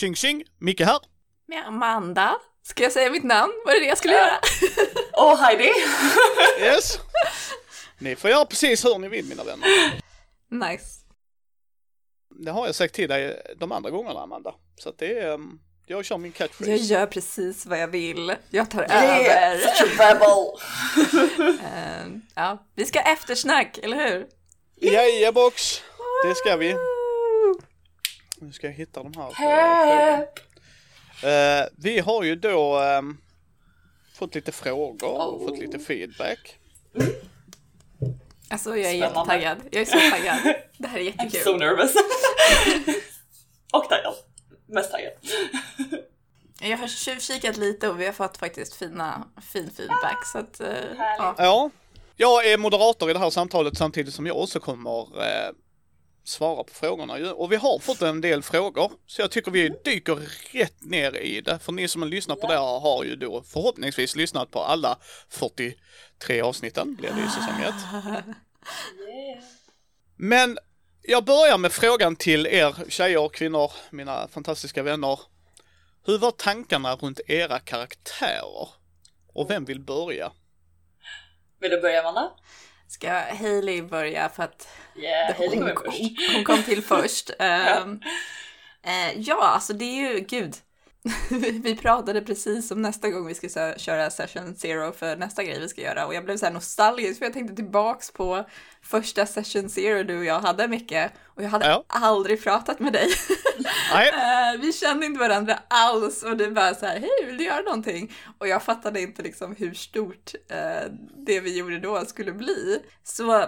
Tjing tjing, Micke här. Med Amanda. Ska jag säga mitt namn? Var det det jag skulle göra? Och Heidi! Yes. Ni får göra precis hur ni vill mina vänner. Nice. Det har jag sagt till dig de andra gångerna Amanda. Så att det är, um, jag kör min catchphrase. Jag gör precis vad jag vill. Jag tar Yeah, över. Eh, ja, vi ska eftersnack, eller hur? Jajabox, det ska vi. Nu ska jag hitta de här. eh, Help! Eh, vi har ju då ehm, fått lite frågor och Oh. fått lite feedback. Alltså jag är Spännande. jättetaggad. Jag är så taggad. Det här är I'm jättekul. so nervous. och taggad. Mest taggad. Jag har tjuvkikat lite och vi har fått faktiskt fina, fin feedback. Så att, eh, ja. Ja, jag är moderator i det här samtalet samtidigt som jag också kommer eh, svara på frågorna ju. Och vi har fått en del frågor, så jag tycker vi dyker rätt ner i det. För ni som har lyssnat på det här har ju då förhoppningsvis lyssnat på alla 43 avsnitten, blir det i säsong 1. Yeah. Men jag börjar med frågan till er tjejer och kvinnor, mina fantastiska vänner. Hur var tankarna runt era karaktärer? Och vem vill börja? Vill du börja Amanda? Ska Hailey börja för att Yeah, hon, hon, hon kom till först. Ehm, eh, ja, alltså det är ju, gud. vi pratade precis om nästa gång vi ska köra session zero för nästa grej vi ska göra och jag blev så här nostalgisk för jag tänkte tillbaks på första session zero du och jag hade mycket och jag hade Ja. aldrig pratat med dig. Eh, vi kände inte varandra alls och du bara så här, hej vill du göra någonting? Och jag fattade inte liksom hur stort eh, det vi gjorde då skulle bli. Så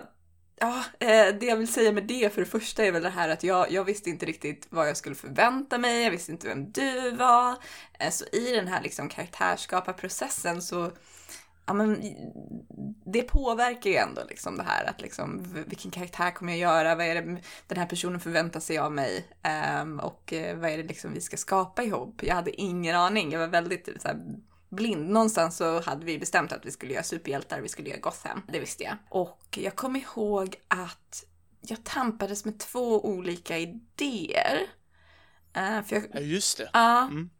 ja, eh, det jag vill säga med det för det första är väl det här att jag, jag visste inte riktigt vad jag skulle förvänta mig, jag visste inte vem du var. Eh, så i den här liksom karaktärsskaparprocessen så Ja, men det påverkar ju ändå liksom det här att liksom vilken karaktär kommer jag göra? Vad är det den här personen förväntar sig av mig? Ehm, och eh, vad är det liksom vi ska skapa ihop? Jag hade ingen aning. Jag var väldigt typ så här, blind. Någonstans så hade vi bestämt att vi skulle göra superhjältar, vi skulle göra Gotham. Det visste jag. Och jag kommer ihåg att jag tampades med två olika idéer. Eh, för jag, ja, just det. Ja. Mm.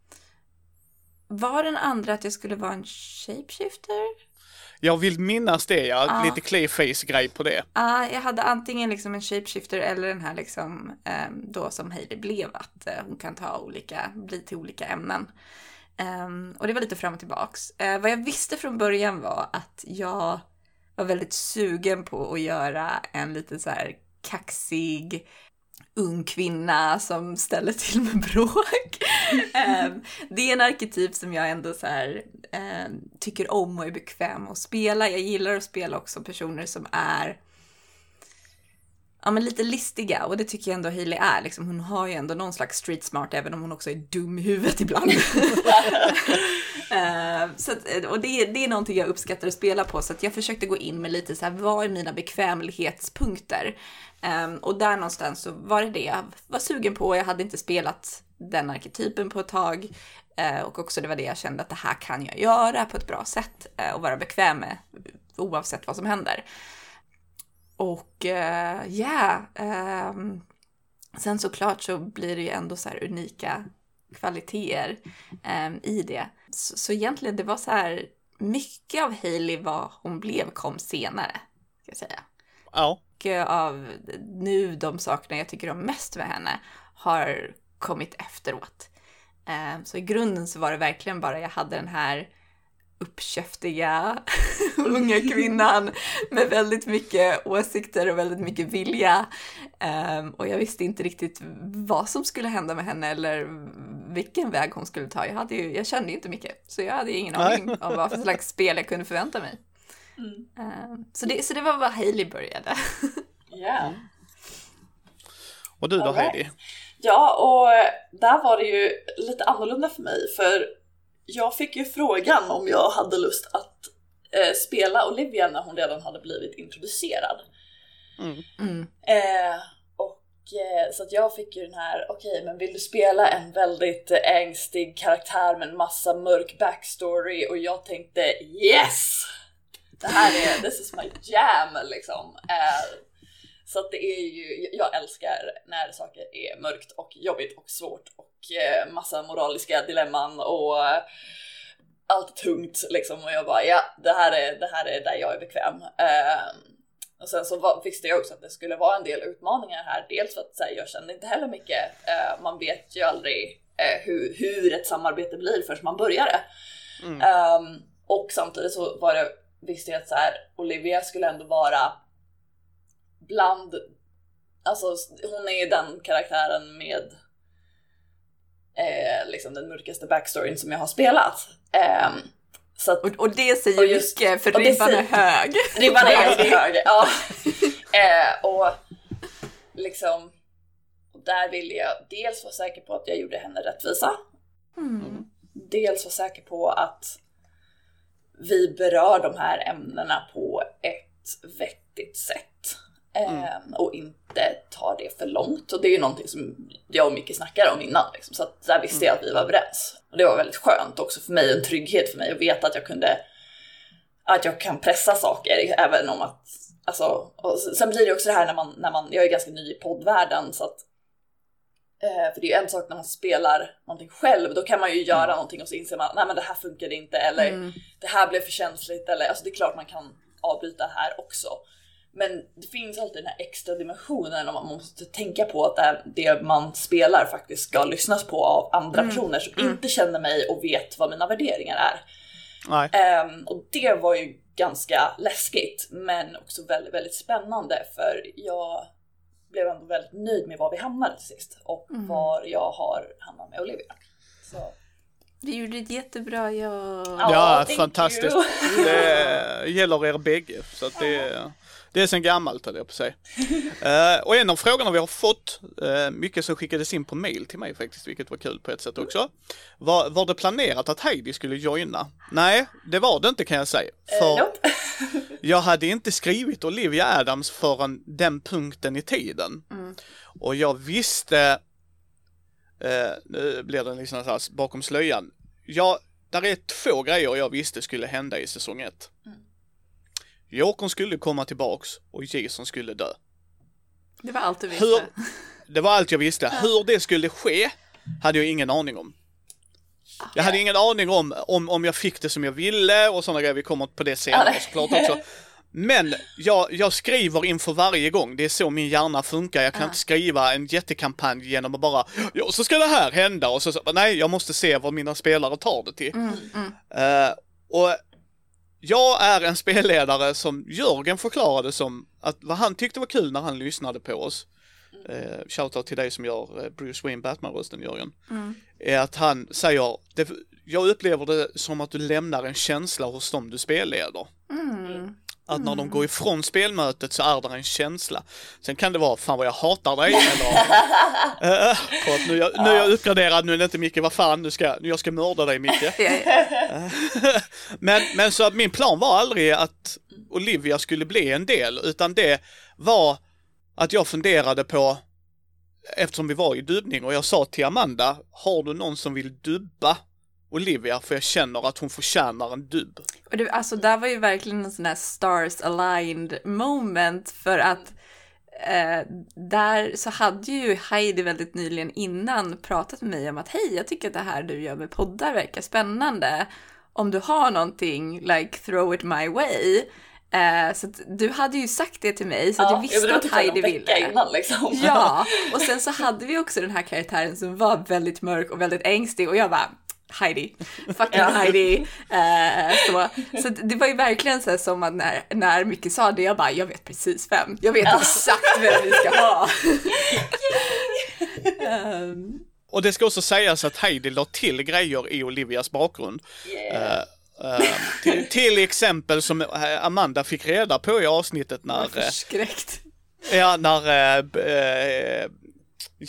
Var den andra att jag skulle vara en shapeshifter? Jag vill minnas det, ja. Ja. Lite clayface-grej på det. Ja, jag hade antingen liksom en shapeshifter eller den här liksom ehm, då som Hailey blev att eh, hon kan ta olika, bli till olika ämnen. Um, och det var lite fram och tillbaks. Uh, vad jag visste från början var att jag var väldigt sugen på att göra en lite så här kaxig ung kvinna som ställer till med bråk. um, det är en arketyp som jag ändå så här, um, tycker om och är bekväm att spela. Jag gillar att spela också personer som är ja, men lite listiga och det tycker jag ändå Hailey är. Liksom, hon har ju ändå någon slags street smart även om hon också är dum i huvudet ibland. Eh, så att, och det, är- det är någonting jag uppskattar att spela på så att jag försökte gå in med lite så här, vad är mina bekvämlighetspunkter? Ehm, och där någonstans så var det det jag var sugen på. Jag hade inte spelat den arketypen på ett tag. Eh, och också det var det jag kände att det här kan jag göra på ett bra sätt eh, och vara bekväm med oavsett vad som händer. Och ja, yeah, ehm, sen såklart så blir det ju ändå så här unika kvaliteter ehm, i det. Så, så egentligen det var så här, mycket av Hailey vad hon blev kom senare, ska jag säga. Ja. Mycket av nu de sakerna jag tycker om mest med henne har kommit efteråt. Ehm, så i grunden så var det verkligen bara jag hade den här uppkäftiga unga kvinnan med väldigt mycket åsikter och väldigt mycket vilja. Ehm, och jag visste inte riktigt vad som skulle hända med henne eller vilken väg hon skulle ta. Jag, hade ju, jag kände ju inte mycket, så jag hade ingen aning om vad för slags spel jag kunde förvänta mig. Mm. Ehm, så, det, så det var vad Hailey började. Yeah. Och du då right. Heidi? Ja, och där var det ju lite annorlunda för mig för jag fick ju frågan om jag hade lust att eh, spela Olivia när hon redan hade blivit introducerad. Mm. Mm. Eh, och eh, så att jag fick ju den här, okej men vill du spela en väldigt eh, ängstig karaktär med en massa mörk backstory? Och jag tänkte yes! Det här är, this is my jam liksom. Så att det är ju, jag älskar när saker är mörkt och jobbigt och svårt och eh, massa moraliska dilemman och eh, allt tungt liksom och jag bara ja, det här är, det här är där jag är bekväm. Eh, och sen så var, visste jag också att det skulle vara en del utmaningar här, dels för att här, jag kände inte heller mycket, eh, man vet ju aldrig eh, hur, hur ett samarbete blir förrän man börjar det. Mm. Um, och samtidigt så var det, visste jag att så här, Olivia skulle ändå vara bland, alltså hon är den karaktären med eh, liksom den mörkaste backstoryn som jag har spelat. Um, så att, Och, och det säger Och just- mycket, för ribban är hög. Ribban är ganska hög. Ja. eh, och liksom, och där ville jag dels vara säker på att jag gjorde henne rättvisa. Mm. Dels vara säker på att vi berör de här ämnena på ett vettigt sätt. Eh, och inte tar det för långt. Och det är ju någonting som jag och Micke snackade om innan. Liksom. Så att där visste jag att vi var överens. Och det var väldigt skönt också för mig, en trygghet för mig att veta att jag kunde att jag kan pressa saker även om att alltså, sen blir det också det här när man, när man, jag är ganska ny i poddvärlden så att eh, för det är ju en sak när man spelar någonting själv, då kan man ju göra någonting och så inser man nej men det här funkade inte eller Mm. det här blev för känsligt eller alltså det är klart man kan avbryta här också. Men det finns alltid den här extra dimensionen och man måste tänka på att det, man spelar faktiskt ska lyssnas på av andra personer som inte känner mig och vet vad mina värderingar är. Nej. Ehm, och det var ju ganska läskigt men också väldigt, väldigt spännande för jag blev ändå väldigt nöjd med var vi hamnade till sist och var jag har hamnat med Olivia. Så, Du gjorde ett jättebra jobb. Ja, Ja, fantastiskt. you. Det gäller er bägge. Så att det, det är sen gammalt höll jag på att säga. Eh, och en av frågorna vi har fått, uh, mycket som skickades in på mail till mig faktiskt, vilket var kul på ett sätt också. Var, var det planerat att Heidi skulle joina? Nej, det var det inte kan jag säga. För eh, nope. jag hade inte skrivit Olivia Adams förrän den punkten i tiden. Och jag visste, eh, nu blir det liksom så här bakom slöjan. Jag, där är två grejer jag visste skulle hända i säsong ett. Jokern skulle komma tillbaks och Jason skulle dö. Det var allt du visste. Hur, det var allt jag visste. Hur det skulle ske hade jag ingen aning om. Jag hade ingen aning om, om, om jag fick det som jag ville och sådana grejer. Vi kommer på det senare såklart också. Men jag, jag skriver inför varje gång. Det är så min hjärna funkar. Jag kan inte skriva en jättekampanj genom att bara ja, så ska det här hända och så, nej, jag måste se vad mina spelare tar det till. Eh, och jag är en spelledare som Jörgen förklarade som att vad han tyckte var kul när han lyssnade på oss. Uh, shoutout till dig som gör eh, Bruce Wayne Batman-rösten Jörgen. Är att han säger, det, jag upplever det som att du lämnar en känsla hos dem du spelleder. Mm. Att när de går ifrån spelmötet så är det en känsla. Sen kan det vara, fan vad jag hatar dig, eller för att nu, jag, nu är jag uppgraderad, nu är det inte Micke, vad fan, nu ska, jag- jag ska mörda dig Micke. Men, men så att min plan var aldrig att Olivia skulle bli en del, utan det var att jag funderade på, eftersom vi var i dubbning och jag sa till Amanda, har du någon som vill dubba Olivia? För jag känner att hon förtjänar en dubb. Och det, alltså där var ju verkligen en sån här stars aligned moment för att eh, där så hade ju Heidi väldigt nyligen innan pratat med mig om att hej, jag tycker att det här du gör med poddar verkar spännande. Om du har någonting, like throw it my way. Eh, så att du hade ju sagt det till mig så att jag visste var att Heidi ville. innan liksom. Ja, och sen så hade vi också den här karaktären som var väldigt mörk och väldigt ängslig och jag bara Heidi, fucking Ja. Heidi. Eh, så så det var ju verkligen så som att när, när Micke sa det, jag bara, jag vet precis vem. Jag vet exakt vem vi ska ha. Ehm, Och det ska också sägas att Heidi la till grejer i Olivias bakgrund. Yeah. Eh, eh, till, till exempel som eh, Amanda fick reda på i avsnittet när, förskräckt. ja, när eh,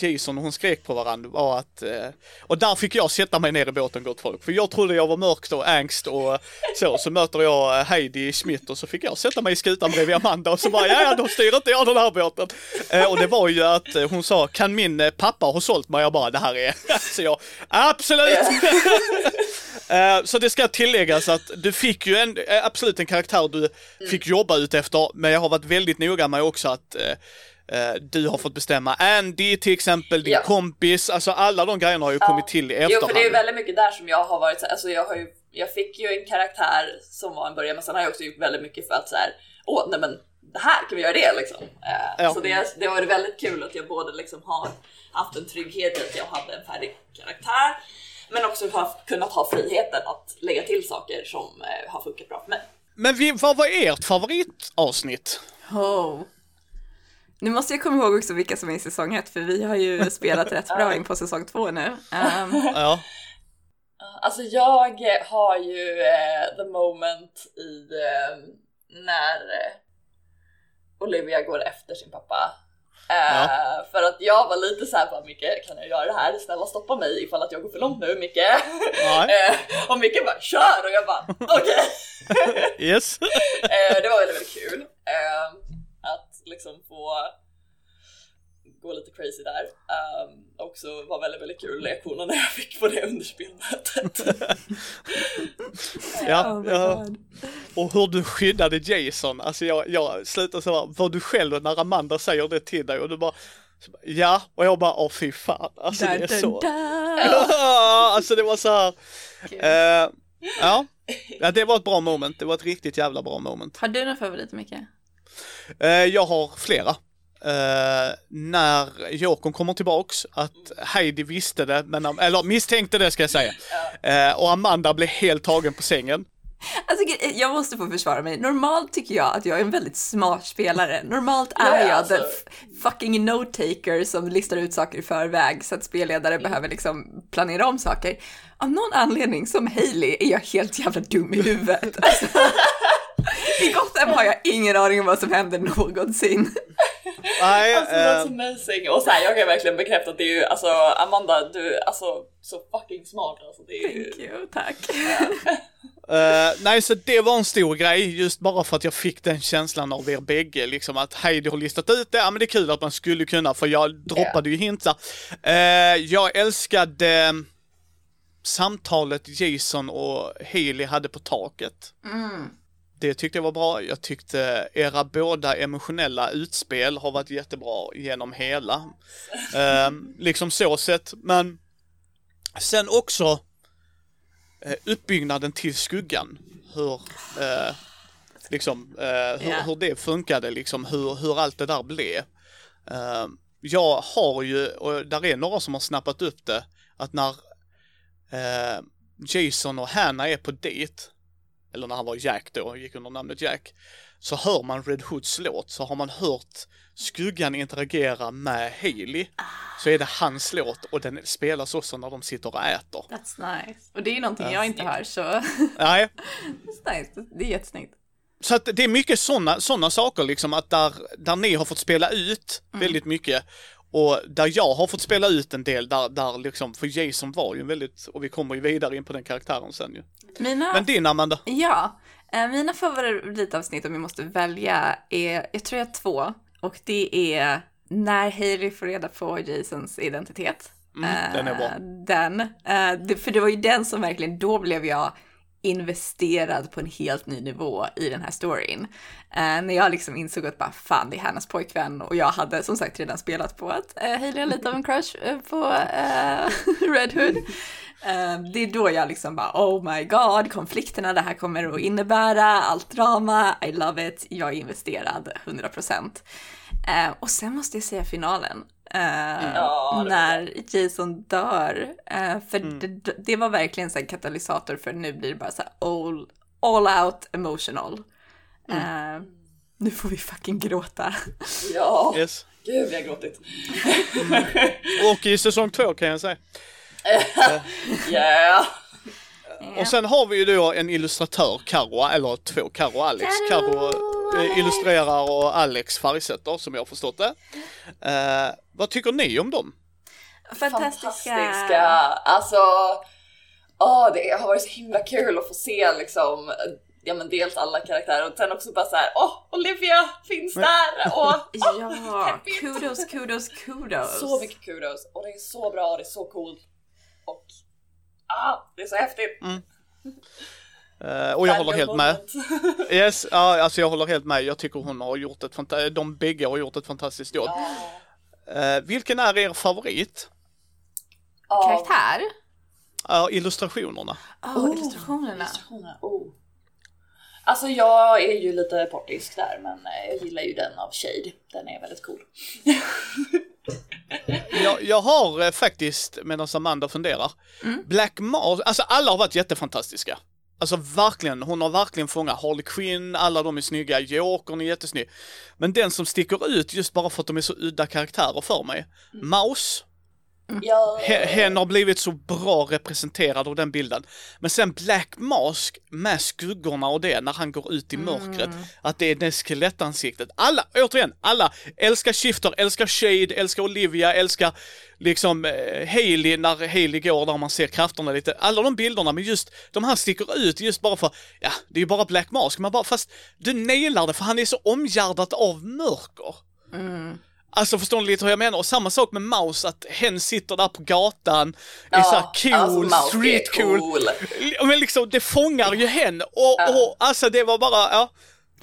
Jason och hon skrek på varandra var att, eh, och där fick jag sätta mig ner i båten gott folk, för jag trodde jag var mörkt och angst och så, så möter jag eh, Heidi Schmidt och så fick jag sätta mig i skutan bredvid Amanda och så bara, ja, ja, då styr inte jag den här båten. Eh, och det var ju att eh, hon sa, kan min eh, pappa ha sålt mig? Jag bara, det här är, så jag, absolut! Eh, Så det ska tilläggas att du fick ju en, absolut en karaktär du fick jobba ut efter, men jag har varit väldigt noga med också att du har fått bestämma Andy till exempel, din Ja. kompis, alltså alla de grejerna har ju kommit till i Jo, för efterhand. det är ju väldigt mycket där som jag har varit så här, alltså jag har ju, jag fick ju en karaktär som var en början, men sen har jag också gjort väldigt mycket för att så här, åh nej men det här kan vi göra det liksom. Eh, Ja. Så det, det var väldigt kul att jag både liksom har haft en trygghet i att jag hade en färdig karaktär, men också haft, kunnat ha friheten att lägga till saker som eh, har funkat bra för mig. Men vi, vad var ert favoritavsnitt? Oh. Nu måste jag komma ihåg också vilka som är i säsong ett, för vi har ju spelat rätt bra in på säsong två nu. Ehm, Ja. Alltså jag har ju eh, the moment i eh, när eh, Olivia går efter sin pappa. Eh, Ja. För att jag var lite såhär bara Micke kan jag göra det här? Snälla stoppa mig ifall att jag går för långt nu Micke. Nej. Eh, och Micke bara kör och jag bara okej. Yes. Eh, det var väldigt, väldigt kul. Liksom få gå lite crazy där. Um, också var väldigt, väldigt kul lektionerna jag fick på det underspelmötet. Ja, oh ja. Och hur du skyddade Jason, alltså jag, jag slutar så här, var du själv när Amanda säger det till dig och du bara Ja, och jag bara åh fy fan, alltså det är Dun, så. Ja, alltså det var så här. eh, ja. ja, det var ett bra moment, det var ett riktigt jävla bra moment. Har du någon favorit Micke? Eh, jag har flera. Eh, när Jokern kommer tillbaks, att Heidi visste det, men, eller misstänkte det ska jag säga. Eh, och Amanda blev helt tagen på sängen. Alltså, jag måste få försvara mig. Normalt tycker jag att jag är en väldigt smart spelare. Normalt är Ja, jag alltså. the f- fucking note-taker som listar ut saker i förväg så att spelledare behöver liksom planera om saker. Av någon anledning, som Hailey, är jag helt jävla dum i huvudet. Alltså, I Gotham har jag ingen aning om vad som händer någonsin. Nej, Alltså eh, that's amazing! Och så här, jag kan verkligen bekräfta att det är ju, alltså Amanda, du är alltså så fucking smart alltså. Det är ju... Thank you, tack. Eh, nej, så det var en stor grej, just bara för att jag fick den känslan av er bägge, liksom att Heidi har listat ut det, ja men det är kul att man skulle kunna, för jag droppade ju hintar. Uh, jag älskade samtalet Jason och Haley hade på taket. Det tyckte jag var bra. Jag tyckte era båda emotionella utspel har varit jättebra genom hela. Eh, liksom så sett, men sen också eh, uppbyggnaden till skuggan. Hur, eh, liksom, eh, hur, Ja. hur det funkade, liksom, hur, hur allt det där blev. Eh, jag har ju, och där är några som har snappat upp det, att när eh, Jason och Hanna är på dejt, eller när han var Jack då, gick under namnet Jack, så hör man Red Hoods låt, så har man hört skuggan interagera med Haley, så är det hans låt och den spelas också när de sitter och äter. That's nice. Och det är ju någonting jag inte hör så Nej, that's nice. Det är jättesnyggt. Så att det är mycket sådana såna saker liksom att där, där ni har fått spela ut väldigt mycket och där jag har fått spela ut en del där, där liksom, för Jason var ju en väldigt, och vi kommer ju vidare in på den karaktären sen ju. Mina... Men din Amanda? Ja, eh, mina favoritavsnitt om vi måste välja är, jag tror jag har två. Och det är när Hailey får reda på Jasons identitet. Mm, den är bra. Eh, Den. Eh, för det var ju den som verkligen, då blev jag investerad på en helt ny nivå i den här storyn. Eh, när jag liksom insåg att bara fan det är hennes pojkvän och jag hade som sagt redan spelat på att eh, Hailey har lite av en crush eh, på eh, Red Hood. Eh, det är då jag liksom bara oh my god, konflikterna det här kommer att innebära, allt drama, I love it, jag är investerad 100%. Eh, och sen måste jag säga finalen. Eh, Ja, var när Jason dör. Eh, för det, det var verkligen så en katalysator för nu blir det bara så här all, all out emotional. Eh, nu får vi fucking gråta. Ja, Yes. gud vi har gråtit. Och i säsong två kan jag säga. Yeah! Och sen har vi ju då en illustratör, Karo, eller två, Karo Alex. Karo illustrerar och Alex färgsätter som jag har förstått det. Eh, vad tycker ni om dem? Fantastiska. Fantastiska. Alltså, åh, det har varit så himla kul att få se liksom Ja men dels alla karaktärer och sen också bara så här, åh Olivia finns där! Och, Ja, peppigt. kudos, kudos, kudos. Så mycket kudos och det är så bra, det är så coolt och ah, det är så häftigt. Eh, och jag håller helt med. Yes, ja, alltså jag håller helt med. Jag tycker hon har gjort ett fantastiskt, de bägge har gjort ett fantastiskt jobb. Eh, vilken är er favorit? Ja. Karaktär? Ja, illustrationerna. Oh, Oh, illustrationerna. illustrationerna, Oh. Alltså jag är ju lite portisk där men eh, jag gillar ju den av Shade. Den är väldigt cool. Jag, jag har eh, faktiskt, medan Amanda funderar, Black Mars, alltså alla har varit jättefantastiska. Alltså verkligen, hon har verkligen fångat Harley Quinn, alla de är snygga, Jokern är jättesnygg. Men den som sticker ut just bara för att de är så udda karaktärer för mig, Mouse, He- hen har blivit så bra representerad av den bilden. Men sen Black Mask med skuggorna och det, när han går ut i mörkret, att det är det skelettansiktet. Alla, återigen, alla älskar Shifter, älskar Shade, älskar Olivia, älskar liksom eh, Hailey när Hailey går där man ser krafterna lite. Alla de bilderna, men just de här sticker ut just bara för, ja, det är ju bara Black Mask, man bara, fast du nailar det för han är så omgärdat av mörker. Alltså förstår ni lite hur jag menar? Och samma sak med Mouse, att hen sitter där på gatan, är Ja, såhär cool, alltså, street är cool. cool. Men liksom, det fångar ju hen. Och, Ja. och alltså det var bara, ja.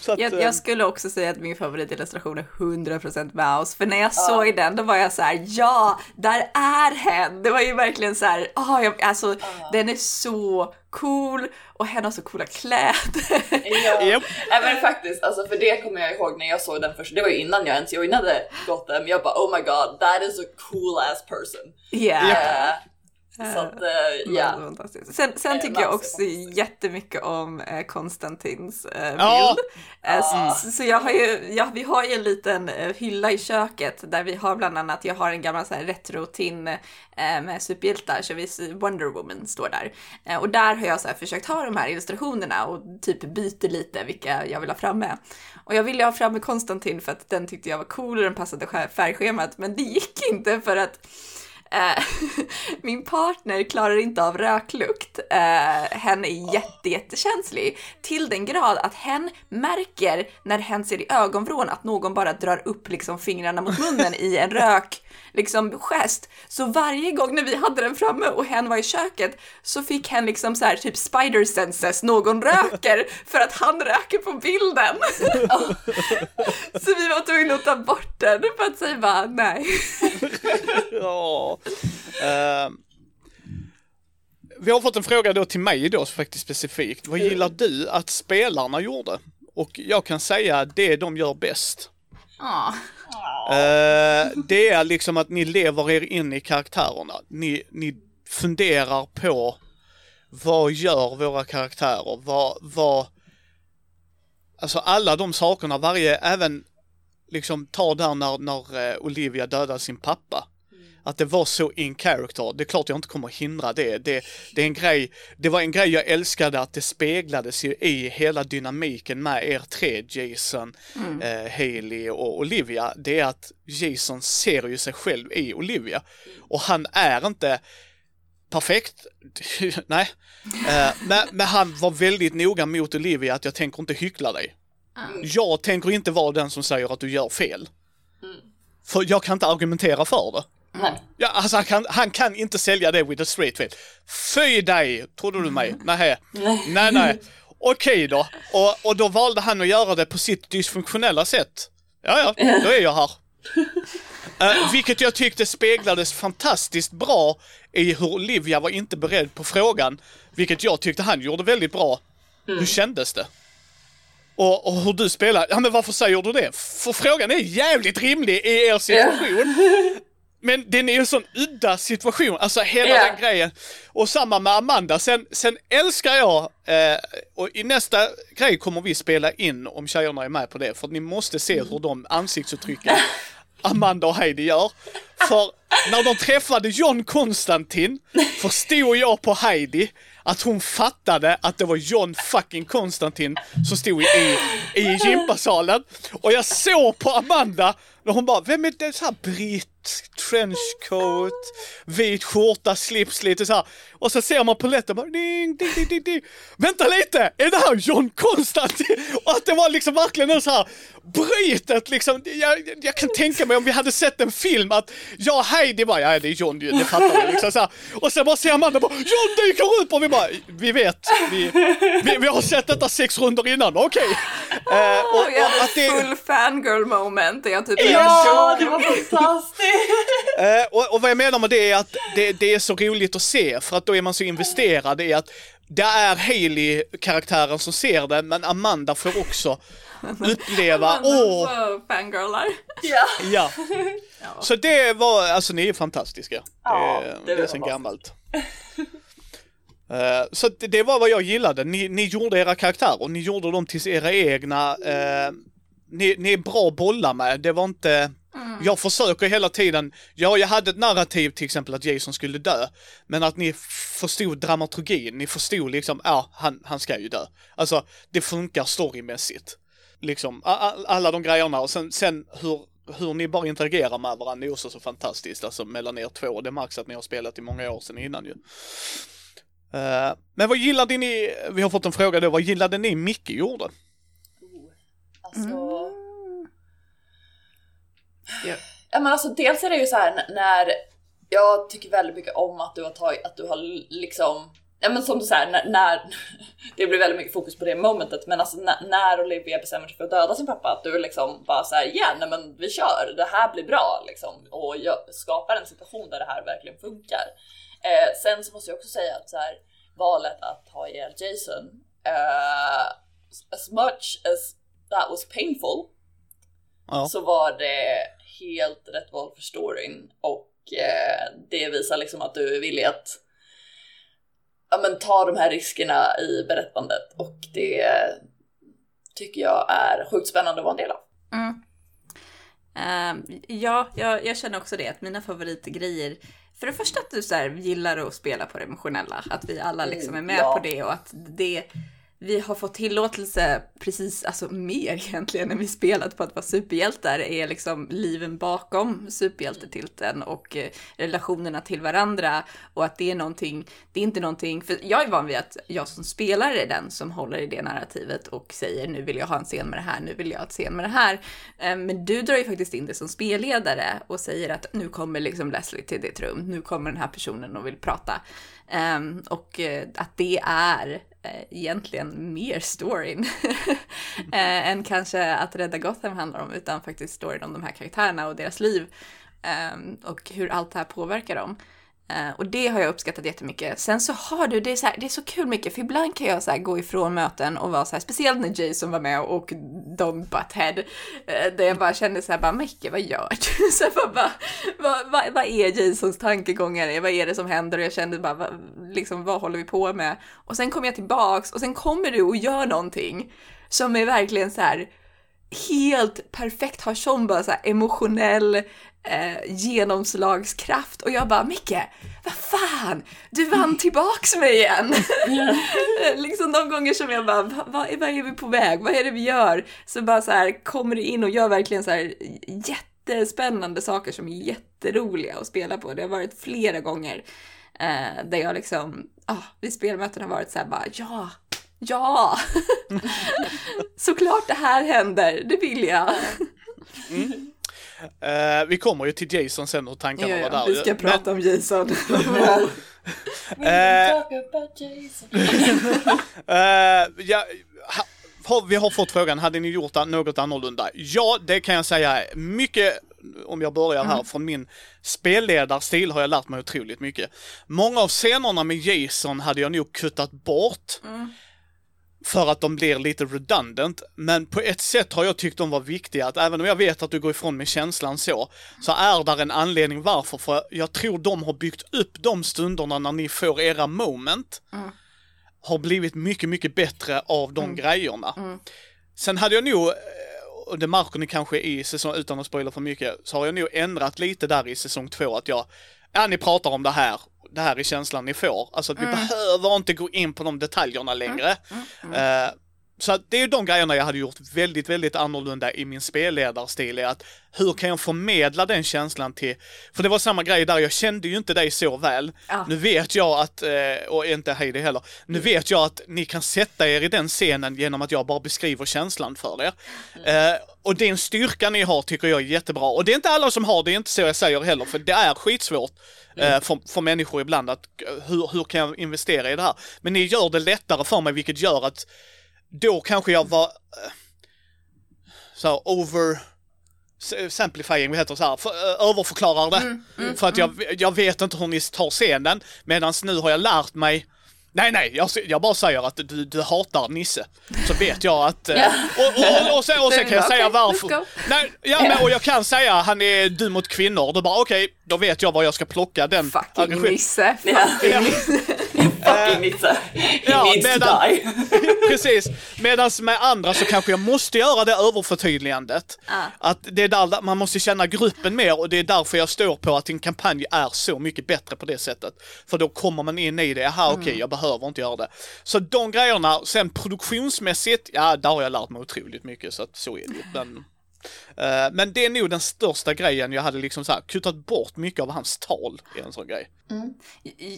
Så att, Jag, eh, jag skulle också säga att min favoritillustration är 100% Mouse, för när jag såg den då var jag så här: ja, där är hen! Det var ju verkligen så här, ah, jag, alltså den är så cool och hen har så coola kläder. Ja. Japp. Nej men faktiskt, alltså för det kommer jag ihåg när jag såg den först. Det var ju innan jag ens joinade Gotham. Jag bara oh my god, that is a cool ass person. Ja. Eh, så att, eh, Ja. Sen, sen Eh, tycker jag också jättemycket om eh, Konstantins eh, bild. Ja. Eh, Ja. så, så jag har ju, ja, vi har ju en liten eh, hylla i köket där vi har bland annat, jag har en gammal så här retro-tin eh, med superhjältar, så vi Wonder Woman står där. Eh, och där har jag så här försökt ha de här illustrationerna och typ byter lite vilka jag vill ha framme. Och jag ville ha framme Konstantin för att den tyckte jag var cool och den passade färgschemat, men det gick inte för att Eh, min partner klarar inte av röklukt. Eh, hen är jätte, jättekänslig till den grad att hen märker när hen ser i ögonvrån att någon bara drar upp liksom fingrarna mot munnen i en rök liksom gest. Så varje gång när vi hade den framme och hen var i köket så fick hen liksom så här typ spider senses, någon röker för att han röker på bilden. så vi var tvungna att ta bort den för att säga bara nej. Ja. Eh, vi har fått en fråga då till mig då faktiskt specifikt. Vad gillar du att spelarna gjorde? Och jag kan säga det de gör bäst. Ja. Eh, det är liksom att ni lever er in i karaktärerna. Ni, ni funderar på vad gör våra karaktärer? Vad, vad... Alltså alla de sakerna, varje, även liksom ta där när, när eh, Olivia dödar sin pappa. Att det var så in character. Det är klart jag inte kommer hindra det. det. Det är en grej, det var en grej jag älskade att det speglades ju i hela dynamiken med er tre, Jason, eh, Haley och Olivia. Det är att Jason ser ju sig själv i Olivia. Och han är inte perfekt, nej. Eh, men, men han var väldigt noga mot Olivia att jag tänker inte hyckla dig. Jag tänker inte vara den som säger att du gör fel. För jag kan inte argumentera för det. Nej. Ja, alltså han kan, han kan inte sälja det with a straight face. Fy dig, trodde du mig? Nej, nej, nej. Okej då. Och, och då valde han att göra det på sitt dysfunktionella sätt. Ja, ja, då är jag här. Eh, vilket jag tyckte speglades fantastiskt bra i hur Olivia var inte beredd på frågan. Vilket jag tyckte han gjorde väldigt bra. Hur kändes det? Och, och hur du spelar. Ja men varför säger du det? För frågan är jävligt rimlig i er situation. Men den är ju en sån udda situation, alltså hela Ja. den grejen. Och samma med Amanda, sen, sen älskar jag, eh, och i nästa grej kommer vi spela in om tjejerna är med på det, för ni måste se hur de ansiktsuttrycken Amanda och Heidi gör. För när de träffade John Konstantin förstod jag på Heidi att hon fattade att det var John fucking Konstantin som stod i, i, i gympasalen. Och jag såg på Amanda när hon bara, vem är det? Så här britt, trenchcoat, vit skjorta, slips lite så här. Och så ser man på lätten bara, ding, ding, ding, ding, ding. Vänta lite, är det här John Konstantin? Och att det var liksom verkligen en så här brytet liksom. Jag, jag kan tänka mig om vi hade sett en film att ja Heidi bara, ja det är John det fattar vi liksom så här. Och sen bara ser Amanda bara, John dyker upp och vi bara, vi vet, vi, vi, vi har sett detta sex runder innan, okej. Eh, och, Och jag och hade att det, full fangirl moment där jag typ Ja, det var fantastiskt! Eh, och, och vad jag menar med det är att det, det är så roligt att se för att då är man så investerad i att det är Hailey karaktären som ser det men Amanda får också uppleva, åh, oh. fangirlar. Ja. ja. Så det var, alltså ni är fantastiska. Ja, det, det det är sen gammalt. Eh, så det, det var vad jag gillade. Ni, ni gjorde era karaktärer, ni gjorde dem till era egna. eh, ni, ni är bra att bolla med. Det var inte... Jag försöker hela tiden, ja jag hade ett narrativ till exempel att Jason skulle dö, men att ni förstod dramaturgin, ni förstod liksom, ja han, han ska ju dö. Alltså det funkar storymässigt. Liksom, alla de grejerna och sen, sen hur, hur ni bara interagerar med varandra är också så fantastiskt, alltså mellan er två. Det märks att ni har spelat i många år sedan innan ju. Eh, men vad gillade ni, vi har fått en fråga då, vad gillade ni Micke gjorde? Alltså... Ja. Ja men alltså dels är det ju så här när jag tycker väldigt mycket om att du har tagit, att du har liksom Ja men som du säger, när, när det blir väldigt mycket fokus på det momentet men alltså när, när Olivia bestämmer sig för att döda sin pappa att du liksom bara såhär ja nej men vi kör, det här blir bra liksom och jag skapar en situation där det här verkligen funkar. Eh, sen så måste jag också säga att så här, valet att ha ihjäl Jason eh, as much as that was painful Ja. så var det helt rätt val för storyn och eh, det visar liksom att du är villig att ja, men, ta de här riskerna i berättandet och det tycker jag är sjukt spännande att vara en del av. Mm. Ehm, ja, jag, jag känner också det, att mina favoritgrejer för det första att du så här, gillar att spela på det emotionella, att vi alla liksom är med ja. på det och att det vi har fått tillåtelse precis, alltså mer egentligen när vi spelat på att vara superhjältar är liksom liven bakom superhjältetilten och eh, relationerna till varandra och att det är någonting, det är inte någonting, för jag är van vid att jag som spelare är den som håller i det narrativet och säger nu vill jag ha en scen med det här, nu vill jag ha en scen med det här. Eh, men du drar ju faktiskt in det som spelledare och säger att nu kommer liksom Leslie till ditt rum, nu kommer den här personen och vill prata. Ehm, och eh, att det är egentligen mer storyn eh, än kanske att rädda Gotham handlar om, utan faktiskt storyn om de här karaktärerna och deras liv ehm, och hur allt det här påverkar dem. Eh, och det har jag uppskattat jättemycket. Sen så har du, det är så, här, det är så kul mycket, för ibland kan jag så här gå ifrån möten och vara så här, speciellt när Jason var med och Don Butthead, eh, där jag bara kände så här, bara Micke, vad gör du? Så här, bara, bara vad, vad, vad är Jasons tankegångar? Vad är det som händer? Och jag kände bara, vad, liksom, vad håller vi på med? Och sen kommer jag tillbaks och sen kommer du och gör någonting som är verkligen så här helt perfekt, har sån bara så här emotionell eh, genomslagskraft och jag bara Micke, vad fan, du vann tillbaks mig igen! liksom de gånger som jag bara, vad, vad, är- vi på väg, vad är det vi gör? Så bara så här kommer du in och gör verkligen så här jättespännande saker som är jätteroliga att spela på. Det har varit flera gånger eh, där jag liksom, ah, vid spelmöten har varit så här bara, ja, ja, såklart det här händer, det vill jag. Eh, vi kommer ju till Jason sen och tankarna var där. vi ska prata om Jason. Eh. Eh, ja, ha, vi har fått frågan, hade ni gjort något annorlunda? Ja, det kan jag säga mycket, om jag börjar här, från min spelledarstil har jag lärt mig otroligt mycket. Många av scenerna med Jason hade jag nog kuttat bort. För att de blir lite redundant, men på ett sätt har jag tyckt de var viktiga, att även om jag vet att du går ifrån med känslan så, så är där en anledning varför, för jag tror de har byggt upp de stunderna när ni får era moment har blivit mycket, mycket bättre av de grejerna. Sen hade jag nog, eh, och det märker ni kanske i säsong, utan att spoila för mycket, så har jag nog ändrat lite där i säsong två att jag, ja ni pratar om det här, det här är känslan ni får. Alltså att vi behöver inte gå in på de detaljerna längre. Eh, så att det är de grejerna jag hade gjort väldigt, väldigt annorlunda i min spelledarstil. Är att hur kan jag förmedla den känslan till, för det var samma grej där, jag kände ju inte dig så väl. Ja. Nu vet jag att, eh, och inte Heidi heller, nu vet jag att ni kan sätta er i den scenen genom att jag bara beskriver känslan för er. Eh, och det är en styrka ni har tycker jag är jättebra. Och det är inte alla som har det, är inte så jag säger heller, för det är skitsvårt eh, för, för människor ibland att eh, hur, hur kan jag investera i det här? Men ni gör det lättare för mig, vilket gör att då kanske jag var eh, så här, over s- samplifying, vad heter så här, för, eh, överförklarar det. för att jag, jag vet inte hur ni tar scenen, medan nu har jag lärt mig Nej, nej, jag, jag bara säger att du, du hatar Nisse. Så vet jag att... eh, Ja. och, och, och, sen, och sen kan jag säga varför. Nej, ja, men, och jag kan säga han är du mot kvinnor. Då bara okej, då vet jag var jag ska plocka den Fucking aggression- Nisse. Ja. Fucking Nisse. Fucking Nisse. He ja, needs to medan- die. Precis. Medan med andra så kanske jag måste göra det överförtydligandet. Ja. Att det är där man måste känna gruppen mer och det är därför jag står på att en kampanj är så mycket bättre på det sättet. För då kommer man in i det, jaha okej, jag behöver inte göra det. Så de grejerna, sen produktionsmässigt, ja där har jag lärt mig otroligt mycket så att så är det. Men, Uh, men det är nog den största grejen jag hade liksom så här kutat bort mycket av hans tal i en sån grej. Mm.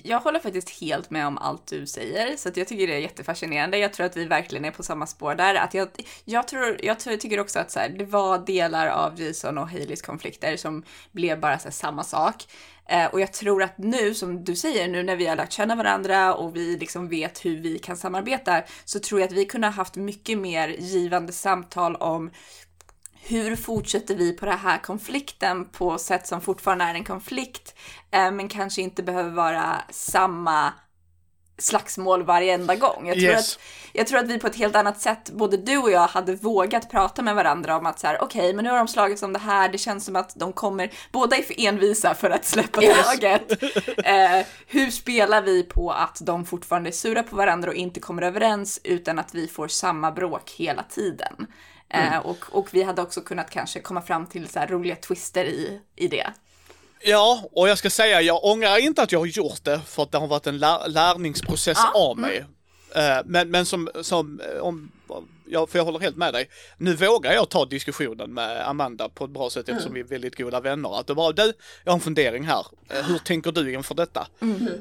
Jag håller faktiskt helt med om allt du säger, så att jag tycker det är jättefascinerande. Jag tror att vi verkligen är på samma spår där. Att jag, jag, tror, jag tror, tycker också att så här, det var delar av Jason och Haleys konflikter som blev bara så här, samma sak. Eh, och jag tror att nu, som du säger, nu när vi har lärt känna varandra och vi liksom vet hur vi kan samarbeta, så tror jag att vi kunde ha haft mycket mer givande samtal om hur fortsätter vi på den här konflikten på sätt som fortfarande är en konflikt, eh, men kanske inte behöver vara samma slagsmål varenda gång. Jag tror, Yes. att, jag tror att vi på ett helt annat sätt, både du och jag, hade vågat prata med varandra om att så här, okej, men nu har de slagits om det här, det känns som att de kommer, båda är för envisa för att släppa Yes. taget. Eh, hur spelar vi på att de fortfarande är sura på varandra och inte kommer överens utan att vi får samma bråk hela tiden? Eh, och, och vi hade också kunnat kanske komma fram till så här roliga twister i, i det. Ja, och jag ska säga, jag ångrar inte att jag har gjort det för att det har varit en lär, lärningsprocess Ja, av mig. Eh, men, men som, som om, ja, för jag håller helt med dig. Nu vågar jag ta diskussionen med Amanda på ett bra sätt eftersom vi är väldigt goda vänner. Att det bara, du, jag har en fundering här. Eh, hur tänker du inför detta?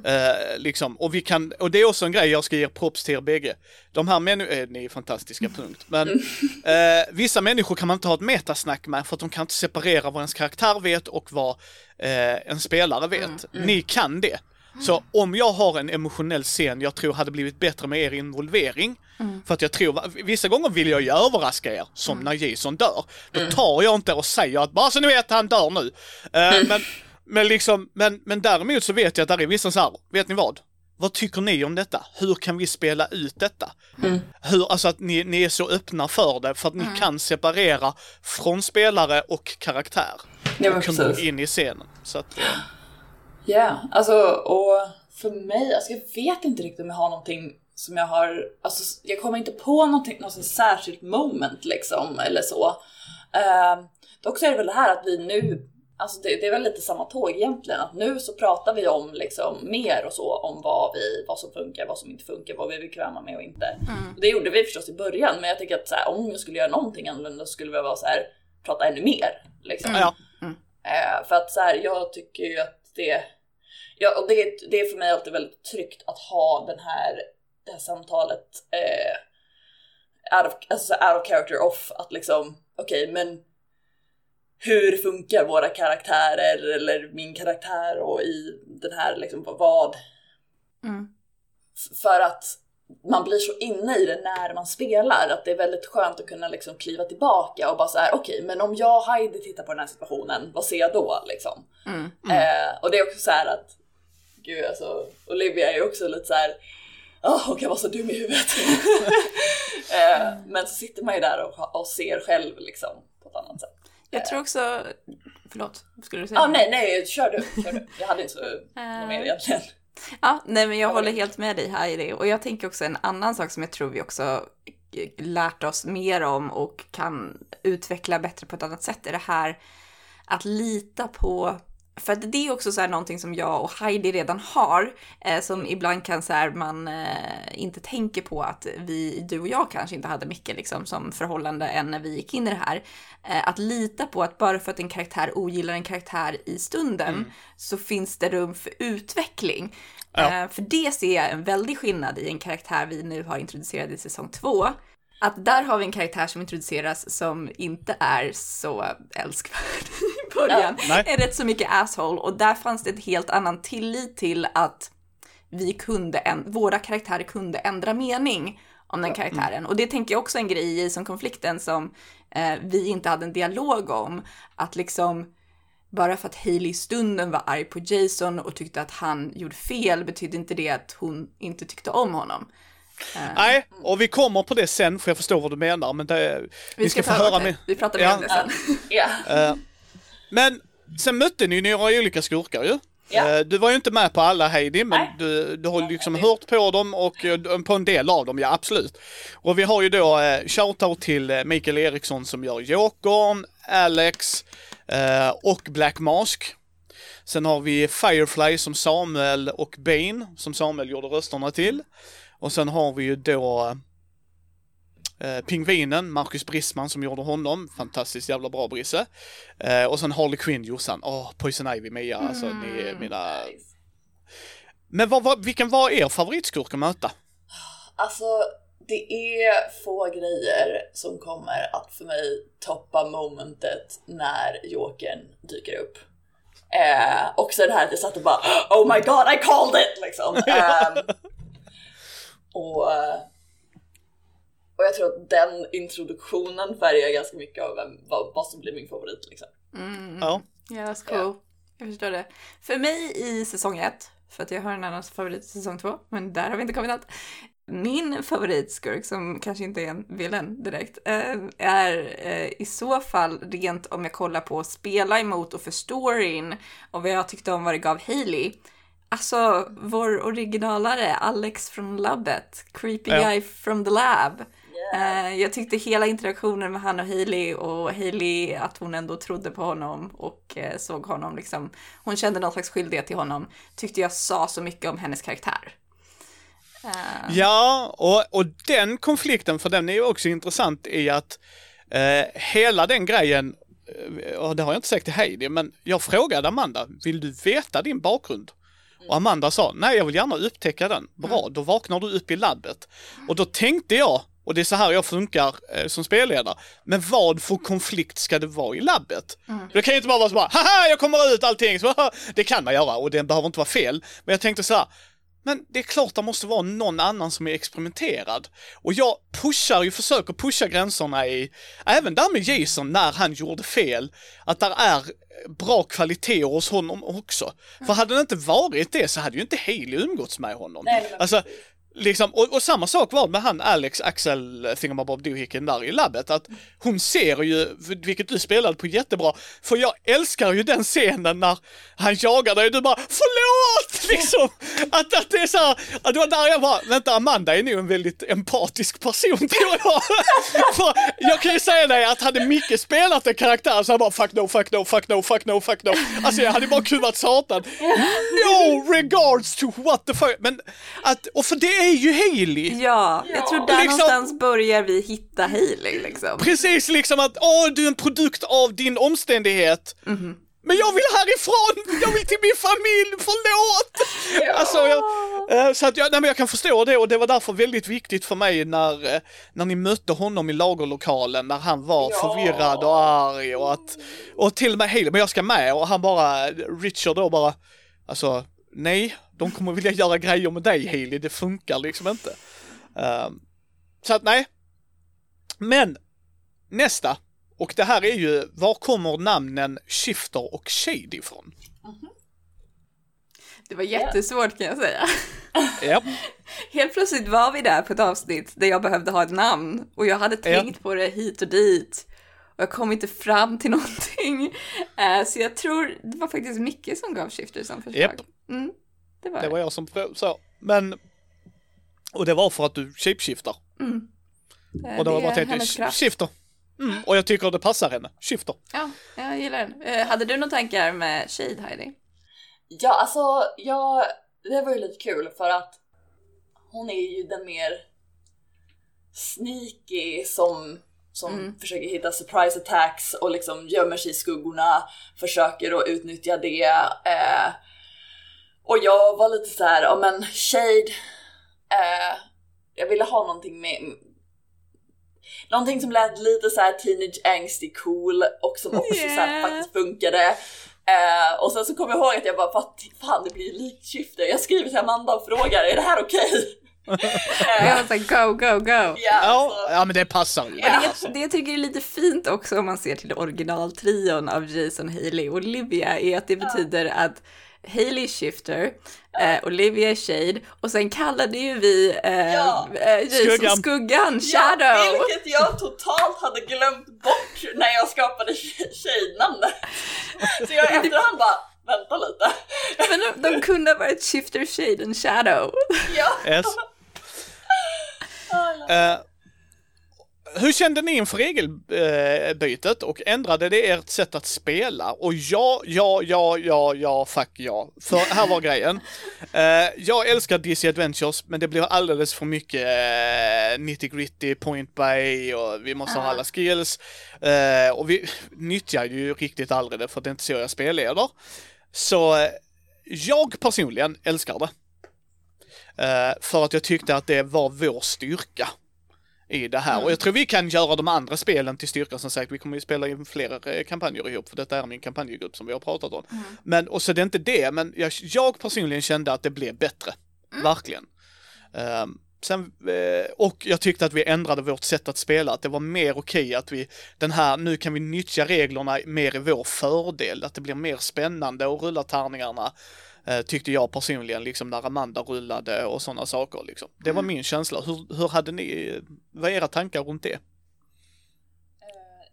Eh, liksom, och vi kan, och det är också en grej jag ska ge props till er bägge. De här människorna, eh, ni är fantastiska, punkt. Men eh, vissa människor kan man inte ha ett metasnack med för att de kan inte separera vad ens karaktär vet och vad eh, en spelare vet. Ni kan det. Så om jag har en emotionell scen jag tror hade blivit bättre med er involvering, för att jag tror, vissa gånger vill jag ju överraska er, som när Jason dör. Då tar jag inte och säger att bara så ni vet, han dör nu. Eh, men, men liksom, men, men däremot så vet jag att där är vissa så här, vet ni vad? Vad tycker ni om detta? Hur kan vi spela ut detta? Hur, alltså att ni, ni är så öppna för det, för att ni kan separera från spelare och karaktär. Ja, och kan gå in i scenen. Så att, Ja, alltså och för mig, alltså jag vet inte riktigt om jag har någonting som jag har, alltså jag kommer inte på någonting, något särskilt moment liksom eller så. Uh, dock så är det väl det här att vi nu, alltså det, det är väl lite samma tåg egentligen, att nu så pratar vi om liksom mer och så om vad vi, vad som funkar, vad som inte funkar, vad vi är bekväma med och inte. Och det gjorde vi förstås i början, men jag tycker att så här, om jag skulle göra någonting annorlunda så skulle vi vara så här, prata ännu mer liksom. ja. Eh, för att så här, jag tycker ju att det, ja, och det, det är för mig alltid väldigt tryggt att ha den här, det här samtalet eh, out, of, alltså out of character off. Att liksom, okej men hur funkar våra karaktärer eller min karaktär och i den här liksom vad? Mm. För att man blir så inne i det när man spelar att det är väldigt skönt att kunna liksom kliva tillbaka och bara så här: okej men om jag och Heidi tittar på den här situationen, vad ser jag då liksom? Mm. Eh, och det är också så här att, gud alltså, Olivia är ju också lite så här. Åh, hon kan vara så dum i huvudet. eh, men så sitter man ju där och, och ser själv liksom på ett annat sätt. Jag tror också, förlåt, skulle du säga? Ah, nej, nej, kör du, kör du. Jag hade inte så något mer egentligen. Ja, nej men jag håller helt med dig här i det. Och jag tänker också en annan sak som jag tror vi också lärt oss mer om och kan utveckla bättre på ett annat sätt är det här att lita på för att det är också så här någonting som jag och Heidi redan har, eh, som ibland kan så här man eh, inte tänker på att vi, du och jag kanske inte hade mycket liksom som förhållande än när vi gick in i det här. Eh, att lita på att bara för att en karaktär ogillar en karaktär i stunden Mm. så finns det rum för utveckling. Ja. Eh, för det ser jag en väldig skillnad i en karaktär vi nu har introducerat i säsong två. Att där har vi en karaktär som introduceras som inte är så älskvärd i början. Nej. Är rätt så mycket asshole och där fanns det en helt annan tillit till att vi kunde, änd- våra karaktärer kunde ändra mening om den karaktären. Och det tänker jag också är en grej i som konflikten som eh, vi inte hade en dialog om. Att liksom, bara för att Hailey i stunden var arg på Jason och tyckte att han gjorde fel betydde inte det att hon inte tyckte om honom. Nej, och vi kommer på det sen för jag förstår vad du menar men det, vi, ska, få ta- höra mer. Vi pratar mer Ja. om det sen. Ja. Eh, men sen mötte ni några olika skurkar ju. Ja. Eh, Du var ju inte med på alla Heidi, men Nej. du, du har liksom hört på dem och eh, på en del av dem, ja absolut. Och vi har ju då eh, shoutout till Mikael Eriksson som gör Jokern, Alex eh, och Black Mask. Sen har vi Firefly som Samuel och Bane som Samuel gjorde rösterna till. Och sen har vi ju då eh, Pingvinen, Marcus Brisman som gjorde honom, fantastiskt jävla bra Brisse. Eh, och sen Harley Quinn, Jossan, åh, Poison Ivy, Mia, alltså ni är mina... Men vad, vad, vilken var er favoritskurk att möta? Alltså, det är få grejer som kommer att för mig toppa momentet när Jokern dyker upp. Eh, också det här att jag satt och bara Oh my god I called it! Liksom. Ehm, och, eh, och jag tror att den introduktionen färgar ganska mycket av vem, vad, vad som blir min favorit. Liksom. Ja. Ja, that's cool. Jag förstår det. För mig i säsong ett, för att jag har en annan favorit i säsong två, men där har vi inte kommit allt. Min favoritskurk, som kanske inte är en villain direkt, eh, är eh, i så fall rent om jag kollar på spela emot och för storyn och vad jag tyckte om vad det gav Hailey. Alltså, vår originalare Alex från labbet, Creepy Ja. Guy from the Lab. Eh, jag tyckte hela interaktionen med han och Hailey och Hailey att hon ändå trodde på honom och eh, såg honom liksom. Hon kände någon slags skyldighet till honom. Tyckte jag sa så mycket om hennes karaktär. Eh, Ja, och, och den konflikten, för den är ju också intressant i att eh, hela den grejen, och det har jag inte sagt till Heidi, men jag frågade Amanda, vill du veta din bakgrund? Och Amanda sa, nej jag vill gärna upptäcka den. Bra, då vaknar du upp i labbet. Och då tänkte jag, och det är så här jag funkar eh, som spelledare, men vad för konflikt ska det vara i labbet? För Det kan ju inte bara vara så bara, haha jag kommer ut allting, så, haha. det kan man göra och det behöver inte vara fel. Men jag tänkte så här, men det är klart det måste vara någon annan som är experimenterad. Och jag pushar ju, försöker pusha gränserna i, även där med Jason när han gjorde fel, att där är bra kvaliteter hos honom också. För hade det inte varit det så hade ju inte Haley umgåtts med honom. Nej, alltså, liksom, och, och samma sak var med han Alex Axel eh, Thingamabob Doohickey där i labbet, att hon ser ju, vilket du spelade på jättebra, för jag älskar ju den scenen när han jagar dig och du bara FÖRLÅT! Liksom! Att, att det är så här, att det var där jag bara, vänta Amanda är nog en väldigt empatisk person tror jag. för jag kan ju säga dig att hade Micke spelat en karaktär så hade bara fuck no, fuck no, fuck no, fuck no, fuck no. Alltså jag hade bara kuvat satan. No regards to what the fuck. Men att, och för det är ju Hailey. ja, jag tror där Liksom- någonstans börjar vi hitta Hailey liksom. Precis liksom att, åh du är en produkt av din omständighet. Men jag vill härifrån, jag vill till min familj, förlåt! Alltså, jag, eh, så att jag, nej, men jag kan förstå det och det var därför väldigt viktigt för mig när, eh, när ni mötte honom i lagerlokalen när han var Ja. förvirrad och arg och att, och till och med Haley, men jag ska med och han bara, Richard då bara, alltså nej, de kommer vilja göra grejer med dig Haley, det funkar liksom inte. Ehm, så att nej. Men nästa, och det här är ju, var kommer namnen Shifter och Shade ifrån? Det var jättesvårt kan jag säga. Ja, Helt plötsligt var vi där på ett avsnitt där jag behövde ha ett namn och jag hade tänkt på det hit och dit och jag kom inte fram till någonting. Eh, så jag tror det var faktiskt Micke som gav Shifter som förslag. Japp. Mm, det var det var jag som så. Men, och det var för att du shapeshiftar. Eh, Och då var det jag bara kraft. shifter. Mm, och jag tycker det passar henne. Shifter. Ja, jag gillar den. Eh, hade du några tankar med Shade, Heidi? Ja, alltså, jag, det var ju lite kul för att hon är ju den mer sneaky som, som Mm. försöker hitta surprise attacks och liksom gömmer sig i skuggorna, försöker att utnyttja det. Eh, och jag var lite så här, ja men Shade, eh, jag ville ha någonting med Någonting som lät lite så här teenage angsty cool och som också så här Yeah. faktiskt funkade. Eh, och sen så kom jag ihåg att jag bara, "Vad fan det blir likt Shifter. Jag skriver till Amanda och frågar, är det här okej? Jag var såhär go, go, go. Ja, Ja, så- ja men det passar ju. Men det, det jag tycker är lite fint också om man ser till originaltrion av Jason, Haley och Olivia är att det betyder att Haley Shifter, eh, Olivia Shade och sen kallade ju vi eh, Ja. eh, Jason Skuggan. Skuggan, Ja, Shadow. vilket jag totalt hade glömt bort när jag skapade tjejnamnet. Så jag efterhand bara, vänta lite. Men de, de kunde ha varit Shifter, Shade and Shadow. Ja. Yes. Eh, hur kände ni inför regelbytet och ändrade det ert sätt att spela? Och ja, ja, ja, ja, ja, fuck ja. För här var grejen. Eh, jag älskar DC Adventures, men det blir alldeles för mycket uh, nitty gritty, point by och vi måste ha alla skills. Eh, och vi nyttjar ju riktigt aldrig det för det är inte så jag spelleder. Så eh, jag personligen älskar det. Eh, för att jag tyckte att det var vår styrka i det här. Och jag tror vi kan göra de andra spelen till styrka som sagt. Vi kommer ju spela in flera eh, kampanjer ihop för detta är min kampanjgrupp som vi har pratat om. Men, och så det är inte det, men jag, jag personligen kände att det blev bättre. Verkligen. Ehm, sen, eh, och jag tyckte att vi ändrade vårt sätt att spela, att det var mer okej att vi, den här, nu kan vi nyttja reglerna mer i vår fördel, att det blir mer spännande att rulla tärningarna. Eh, Tyckte jag personligen, liksom när Amanda rullade och sådana saker liksom. Det var min känsla. Hur, hur hade ni, vad är era tankar runt det? Eh,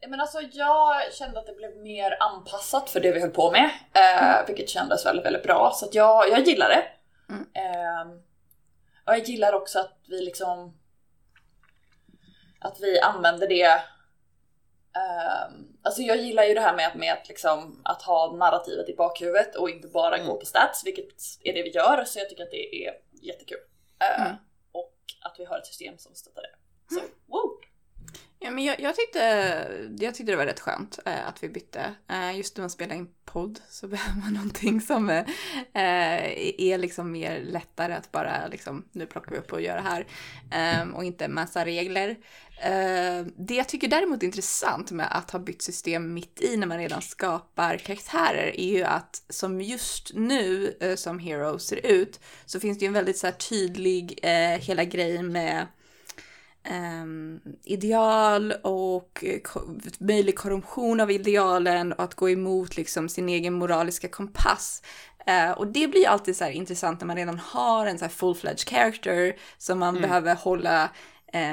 Men alltså jag kände att det blev mer anpassat för det vi höll på med, eh, vilket kändes väldigt, väldigt bra. Så att jag, jag gillar det. Mm. Eh, och jag gillar också att vi liksom att vi använder det eh, Alltså jag gillar ju det här med att, med att, liksom, att ha narrativet i bakhuvudet och inte bara Mm. gå på stats, vilket är det vi gör. Så jag tycker att det är jättekul. Eh, Mm. Och att vi har ett system som stöttar det. Så, wow! Ja, men jag, jag, tyckte, jag tyckte det var rätt skönt eh, att vi bytte. Eh, just när man spelar in podd så behöver man någonting som eh, är liksom mer lättare att bara liksom, nu plockar vi upp och gör det här. Eh, och inte massa regler. Eh, det jag tycker däremot är intressant med att ha bytt system mitt i när man redan skapar karaktärer är ju att som just nu eh, som Hero ser ut så finns det ju en väldigt så här, tydlig eh, hela grejen med ehm, ideal och eh, möjlig korruption av idealen och att gå emot liksom sin egen moraliska kompass. Eh, och det blir alltid så här intressant när man redan har en så här full-fledged character som man behöver hålla.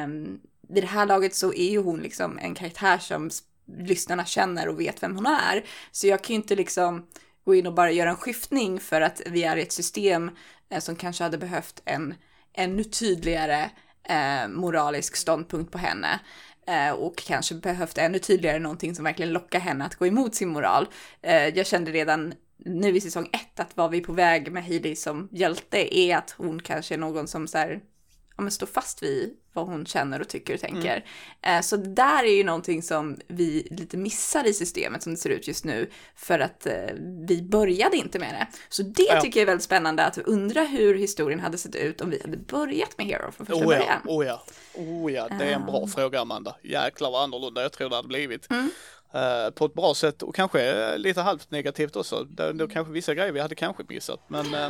Um, vid det här laget så är ju hon liksom en karaktär som lyssnarna känner och vet vem hon är. Så jag kan ju inte liksom gå in och bara göra en skiftning för att vi är i ett system eh, som kanske hade behövt en ännu tydligare eh, moralisk ståndpunkt på henne. Eh, och kanske behövt ännu tydligare någonting som verkligen lockar henne att gå emot sin moral. Eh, jag kände redan nu i säsong ett att var vi på väg med Hailey som hjälte är att hon kanske är någon som så här, ja, men står fast vid vad hon känner och tycker och tänker. Eh, så det där är ju någonting som vi lite missar i systemet som det ser ut just nu för att eh, vi började inte med det. Så det Ja. tycker jag är väldigt spännande att undra hur historien hade sett ut om vi hade börjat med Hero från första Oh ja, början. oh ja, oh ja, det är en bra fråga Amanda. Jäklar vad annorlunda jag tror det hade blivit. Mm. Eh, på ett bra sätt och kanske lite halvt negativt också. Det, det kanske vissa grejer vi hade kanske missat men eh,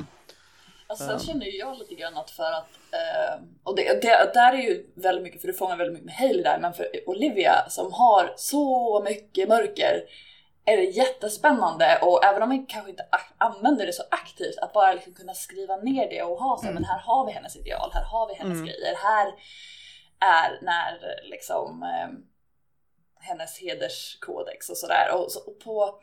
Alltså, sen känner ju jag lite grann att för att, eh, och det, det där är ju väldigt mycket, för du fångar väldigt mycket med Hailey där, men för Olivia som har så mycket mörker är det jättespännande. Och även om vi kanske inte använder det så aktivt, att bara liksom kunna skriva ner det och ha så här, men här har vi hennes ideal, här har vi hennes grejer, här är när liksom eh, hennes hederskodex och sådär. Och, så, och på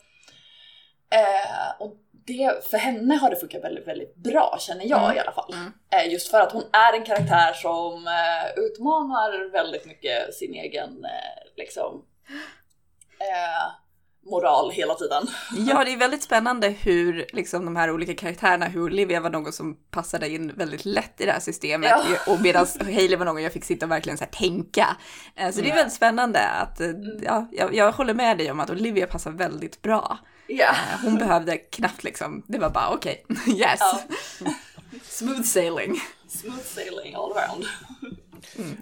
Eh, och det, för henne har det funkat väldigt, väldigt bra känner jag Mm. i alla fall. Mm. Eh, just för att hon är en karaktär som eh, utmanar väldigt mycket sin egen, eh, liksom, eh, moral hela tiden. Ja, det är väldigt spännande hur liksom de här olika karaktärerna, hur Olivia var någon som passade in väldigt lätt i det här systemet Ja. och medan Hailey var någon jag fick sitta och verkligen så tänka. Eh, Så det är väldigt spännande att, eh, ja, jag, jag håller med dig om att Olivia passar väldigt bra. Ja. Eh, Hon behövde knappt liksom, det var bara okej, yes. Ja. Smooth sailing. Smooth sailing all around.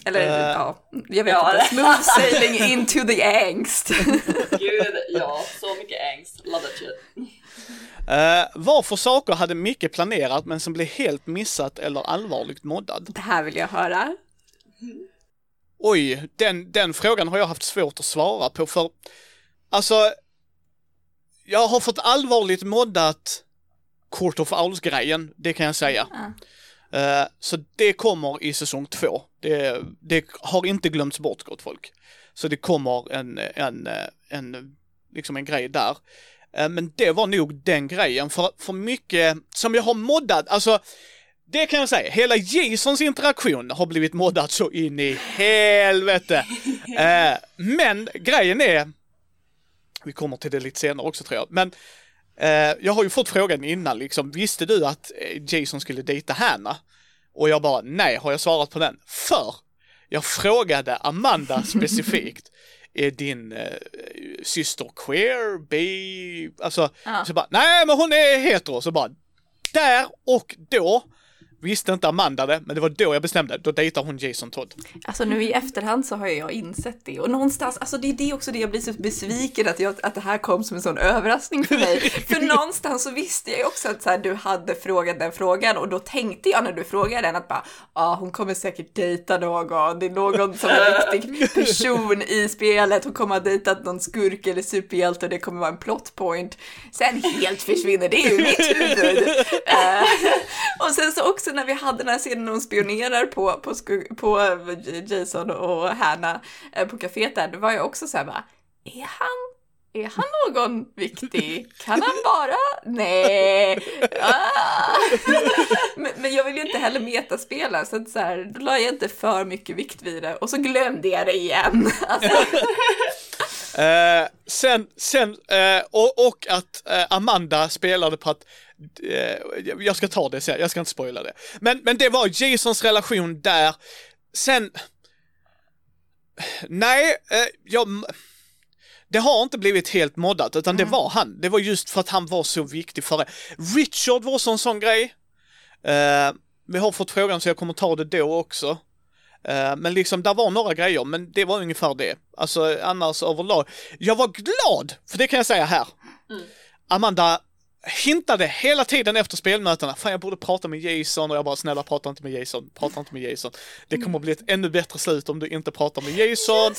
Eller Eh. ja, jag vet Ja, inte. Smooth sailing into the angst. Gud, ja, så mycket angst. Love that shit. Uh, varför saker hade mycket planerat men som blev helt missat eller allvarligt moddad? det här vill jag höra. Oj, den, den frågan har jag haft svårt att svara på för alltså jag har fått allvarligt moddat Court of Owls-grejen, det kan jag säga. Eh, så det kommer i säsong två. Det, det har inte glömts bort gott folk. Så det kommer en, en, en, liksom en grej där. Eh, men det var nog den grejen, för, för mycket som jag har moddat, alltså det kan jag säga, hela Jasons interaktion har blivit moddad så in i helvete. Eh, men grejen är, vi kommer till det lite senare också tror jag, men eh, jag har ju fått frågan innan liksom, visste du att eh, Jason skulle dejta Hanna? Och jag bara, nej, har jag svarat på den? För jag frågade Amanda specifikt, är din eh, syster queer, bi, alltså, Ja. så bara, nej men hon är hetero, så bara, där och då visste inte Amanda det, men det var då jag bestämde, då dejtar hon Jason Todd. Alltså nu i efterhand så har jag insett det och någonstans, alltså det är det också det jag blir så besviken att, jag, att det här kom som en sån överraskning för mig. För någonstans så visste jag ju också att så här, du hade frågat den frågan och då tänkte jag när du frågade den att bara, ja ah, hon kommer säkert dejta någon, det är någon som är viktig person i spelet, hon kommer ha dejtat någon skurk eller superhjälte och det kommer vara en plot point. Sen helt försvinner det ur mitt huvud. Eh, och sen så också när vi hade den här scenen när hon spionerar på, på, sku- på eh, Jason och Hanna eh, på kaféet där, då var jag också så här bara, är han är han någon viktig? Kan han bara? Nej. Ah. Men, men jag vill ju inte heller metaspela så att så här, då la jag inte för mycket vikt vid det och så glömde jag det igen. Alltså, Eh, sen, sen, eh, och, och att eh, Amanda spelade på att, jag ska ta det sen, jag ska inte spoila det. Men, men det var Jasons relation där. Sen, nej, eh, jag, det har inte blivit helt moddat, utan det var han. Det var just för att han var så viktig för det. Richard var så en sån grej. Eh, vi har fått frågan så jag kommer ta det då också. Eh, Men liksom, där var några grejer, men det var ungefär det. Alltså annars överlag. Jag var glad, för det kan jag säga här. Amanda hintade hela tiden efter spelmötena, fan jag borde prata med Jason och jag bara snälla prata inte med Jason, prata inte med Jason. Det kommer att bli ett ännu bättre slut om du inte pratar med Jason.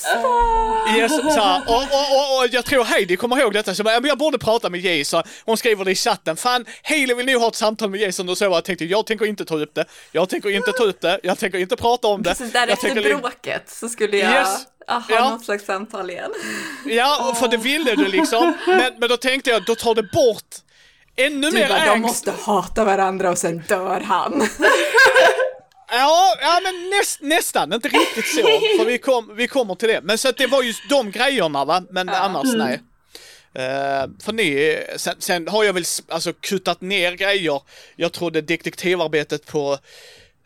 Yes, så här, och, och, och, jag tror Heidi kommer ihåg detta, så jag, bara, "Ja, men jag borde prata med Jason. Hon skriver det i chatten, fan Hailey vill nog ha ett samtal med Jason och så jag tänkte jag tänker inte ta upp det, jag tänker inte ta upp det, jag tänker inte prata om det. precis där jag efter tänker li- bråket så skulle jag Yes. ja, ha Ja. något slags samtal igen. Ja, för det ville du liksom. Men, men då tänkte jag, då tar det bort ännu Du mer bara, de angst. måste hata varandra och sen dör han. Ja, ja men näst, nästan, inte riktigt så. För vi, kom, vi kommer till det. Men så att det var just de grejerna va, men annars nej. Eh, för ni, sen, sen har jag väl alltså kuttat ner grejer. Jag trodde detektivarbetet på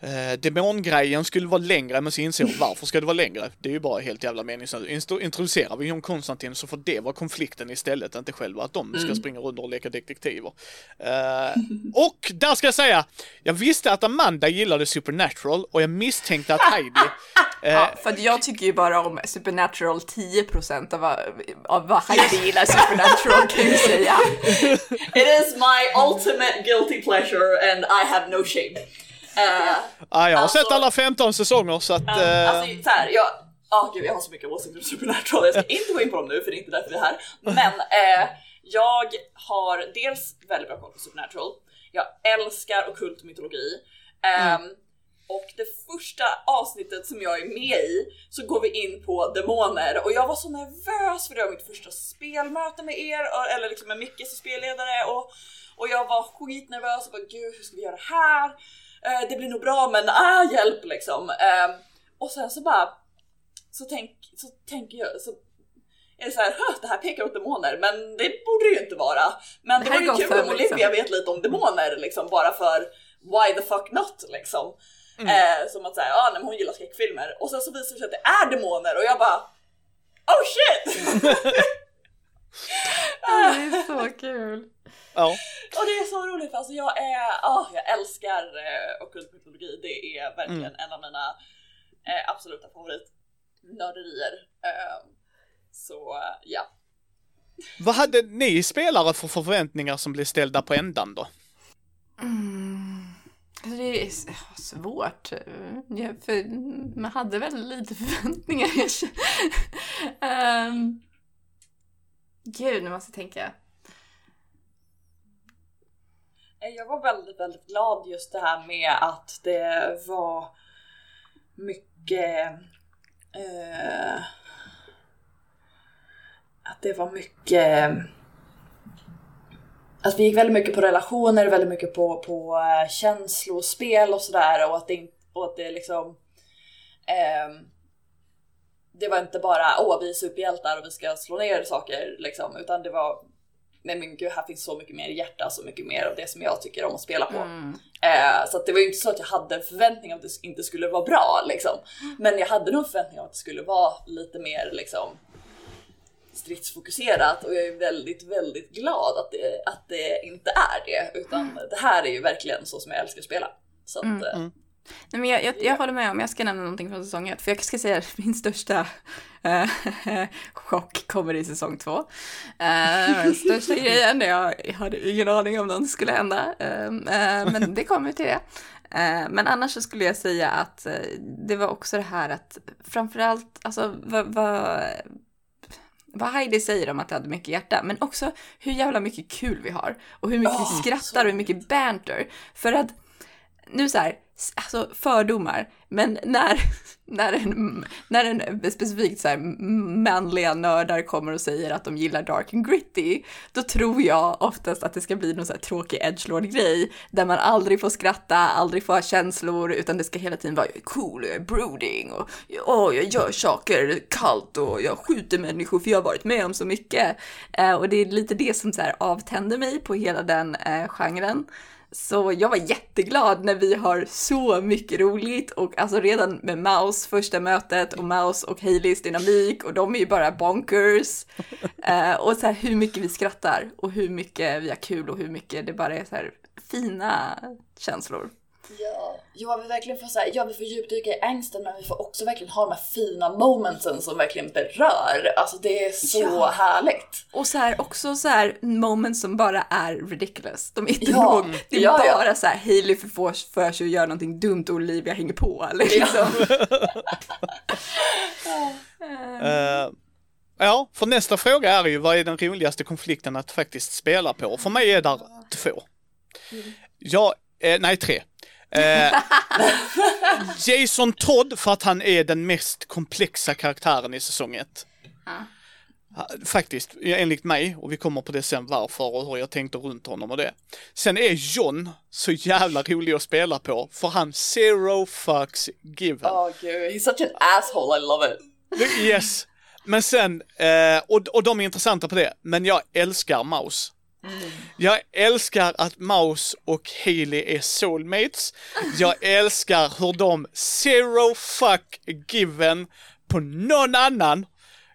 uh, demongrejen skulle vara längre, men så inser jag varför ska det vara längre? Det är ju bara helt jävla meningslöst. Introducerar vi John Konstantin så får det vara konflikten istället, inte själva att de ska springa runt och leka detektiver. Eh, och där ska jag säga, jag visste att Amanda gillade Supernatural och jag misstänkte att Heidi eh, Ja, för att jag tycker ju bara om Supernatural 10% av, vad- av vad Heidi gillar Supernatural kan jag säga. It is my ultimate guilty pleasure and I have no shame. Uh, Ja, jag har Alltså- sett alla 15 säsonger så att... eh, Alltså såhär, jag, ah gud jag har så mycket åsikter om Supernatural, jag ska inte gå in på dem nu för det är inte därför vi är här. Men eh, jag har dels väldigt bra koll på Supernatural, jag älskar ockult mytologi. Ehm, och det första avsnittet som jag är med i så går vi in på demoner och jag var så nervös för det var mitt första spelmöte med er, eller liksom med Micke som spelledare och, och jag var skitnervös och bara gud hur ska vi göra det här? Eh, det blir nog bra men ah hjälp liksom. Ehm, och sen så bara så, tänk, så tänker jag, så är det så här, "Huh, det här pekar åt demoner, men det borde det ju inte vara. Men det, Det är ju kul om liksom. Olivia vet lite om demoner liksom, bara för why the fuck not liksom. Mm. Eh, som att säga, ja nej, men hon gillar skräckfilmer och sen så visar det sig att det är demoner och jag bara Oh shit! Det är så kul. Ja. Och det är så roligt för alltså jag är, ah, jag älskar eh, ockult mytologi. Det är verkligen Mm. en av mina eh, absoluta favoritnörderier. Eh, så ja. Vad hade ni spelare för förväntningar som blev ställda på ändan då? Mm. Alltså, Det är svårt. Ja, för man hade väl lite förväntningar. um, gud, nu måste jag tänka. Eh, jag var väldigt, väldigt glad just det här med att det var mycket eh, att det var mycket att vi gick väldigt mycket på relationer, väldigt mycket på, på eh, känslospel och sådär och att det, och att det liksom eh, det var inte bara åh vi är superhjältar och vi ska slå ner saker liksom utan det var nej men gud här finns så mycket mer hjärta, så mycket mer av det som jag tycker om att spela på. Mm. Eh, så att det var ju inte så att jag hade en förväntning om att det inte skulle vara bra liksom. Men jag hade nog en förväntning om att det skulle vara lite mer liksom stridsfokuserat och jag är väldigt, väldigt glad att det, att det inte är det. Utan det här är ju verkligen så som jag älskar att spela. Så att, Mm. eh, Mm. Nej, men jag, jag, jag håller med om, jag ska nämna någonting från säsong ett, för jag ska säga att min största eh, chock kommer i säsong två. Eh, den största grejen, jag hade ingen aning om något skulle hända, eh, eh, men det kommer till det. Eh, men annars så skulle jag säga att eh, det var också det här att framförallt, alltså vad, vad, vad Heidi säger om att det hade mycket hjärta, men också hur jävla mycket kul vi har och hur mycket Åh, vi så skrattar och hur mycket banter. För att nu så här, alltså fördomar, men när, när, en, när en specifikt så här manliga nördar kommer och säger att de gillar dark and gritty, då tror jag oftast att det ska bli någon så här tråkig edgelord-grej, där man aldrig får skratta, aldrig får ha känslor, utan det ska hela tiden vara jag är cool, jag är brooding och åh, jag gör saker kallt och jag skjuter människor för jag har varit med om så mycket. Eh, och det är lite det som så här avtänder mig på hela den eh, genren. Så jag var jätteglad när vi har så mycket roligt och alltså redan med Maus första mötet och Maus och Haleys dynamik och de är ju bara bonkers. Eh, och så här hur mycket vi skrattar och hur mycket vi har kul och hur mycket det bara är så här fina känslor. Ja. ja, vi verkligen får så här, ja, vi får djupdyka i ängsten men vi får också verkligen ha de här fina momentsen som verkligen berör. Alltså det är så Ja. härligt. Och så här också så här moments som bara är ridiculous. De är inte Ja, nog, det är ja, ja. bara så här Haley för, för, för sig att göra någonting dumt och Olivia hänger på liksom. Eh, ja, för nästa fråga är ju vad är den roligaste konflikten att faktiskt spela på? För mig är där två. Ja, eh, nej tre. Eh, Jason Todd för att han är den mest komplexa karaktären i säsong ett. Ja. Ha- Faktiskt, enligt mig, och vi kommer på det sen varför och hur jag tänkte runt honom och det. Sen är John så jävla rolig att spela på, för han zero fucks given. Åh gud, he's such an asshole, I love it. Yes. Men sen, eh, och, och de är intressanta på det, men jag älskar Maus. Jag älskar att Maus och Haley är soulmates. Jag älskar hur de zero fuck given på någon annan.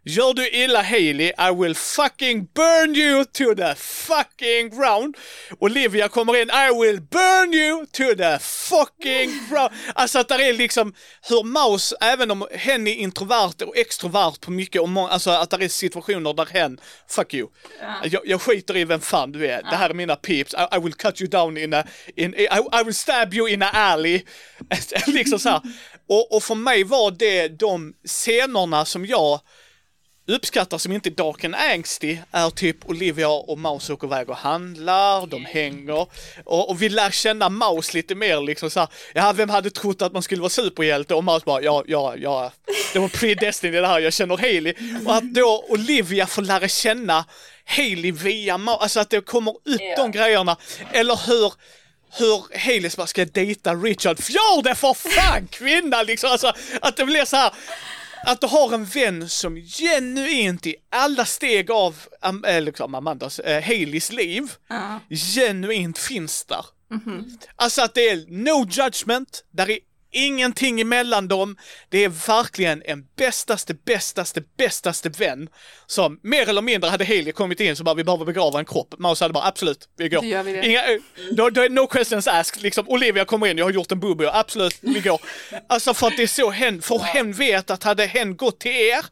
Gör du illa Haley, I will fucking burn you to the fucking ground. Olivia kommer in, I will burn you to the fucking ground. Alltså att det är liksom hur Maus, även om hen är introvert och extrovert på mycket, och må- alltså att det är situationer där hen, fuck you. Jag, jag skiter i vem fan du är, det här är mina peeps, I, I will cut you down in a, in, I, I will stab you in a alley. liksom så här. Och, och för mig var det de scenerna som jag uppskattar som inte är dark and angsty är typ Olivia och Maus åker iväg och handlar, de hänger. Och, och vi lär känna Maus lite mer liksom såhär, ja vem hade trott att man skulle vara superhjälte? Och Maus bara, ja, ja, ja, det var predestined det här, jag känner Hailey. Och att då Olivia får lära känna Hailey via Maus, alltså att det kommer upp Ja. de grejerna, eller hur hur bara ska dejta Richard, gör det för fan kvinna! Liksom, alltså att det blir så här att du har en vän som genuint i alla steg av Am- äh, liksom Amandas, äh, Haleys liv, Ja. genuint finns där. Alltså att det är no judgment, där är ingenting emellan dem. Det är verkligen en bästaste, bästaste, bästaste vän som mer eller mindre hade Haley kommit in så bara vi behöver begrava en kropp. Mouse hade bara absolut, vi går. Gör vi det. Inga, eh, då, då är no questions asked, liksom Olivia kommer in, jag har gjort en boobie, absolut, vi går. Alltså för att det är så hen, för hen vet att hade hen gått till er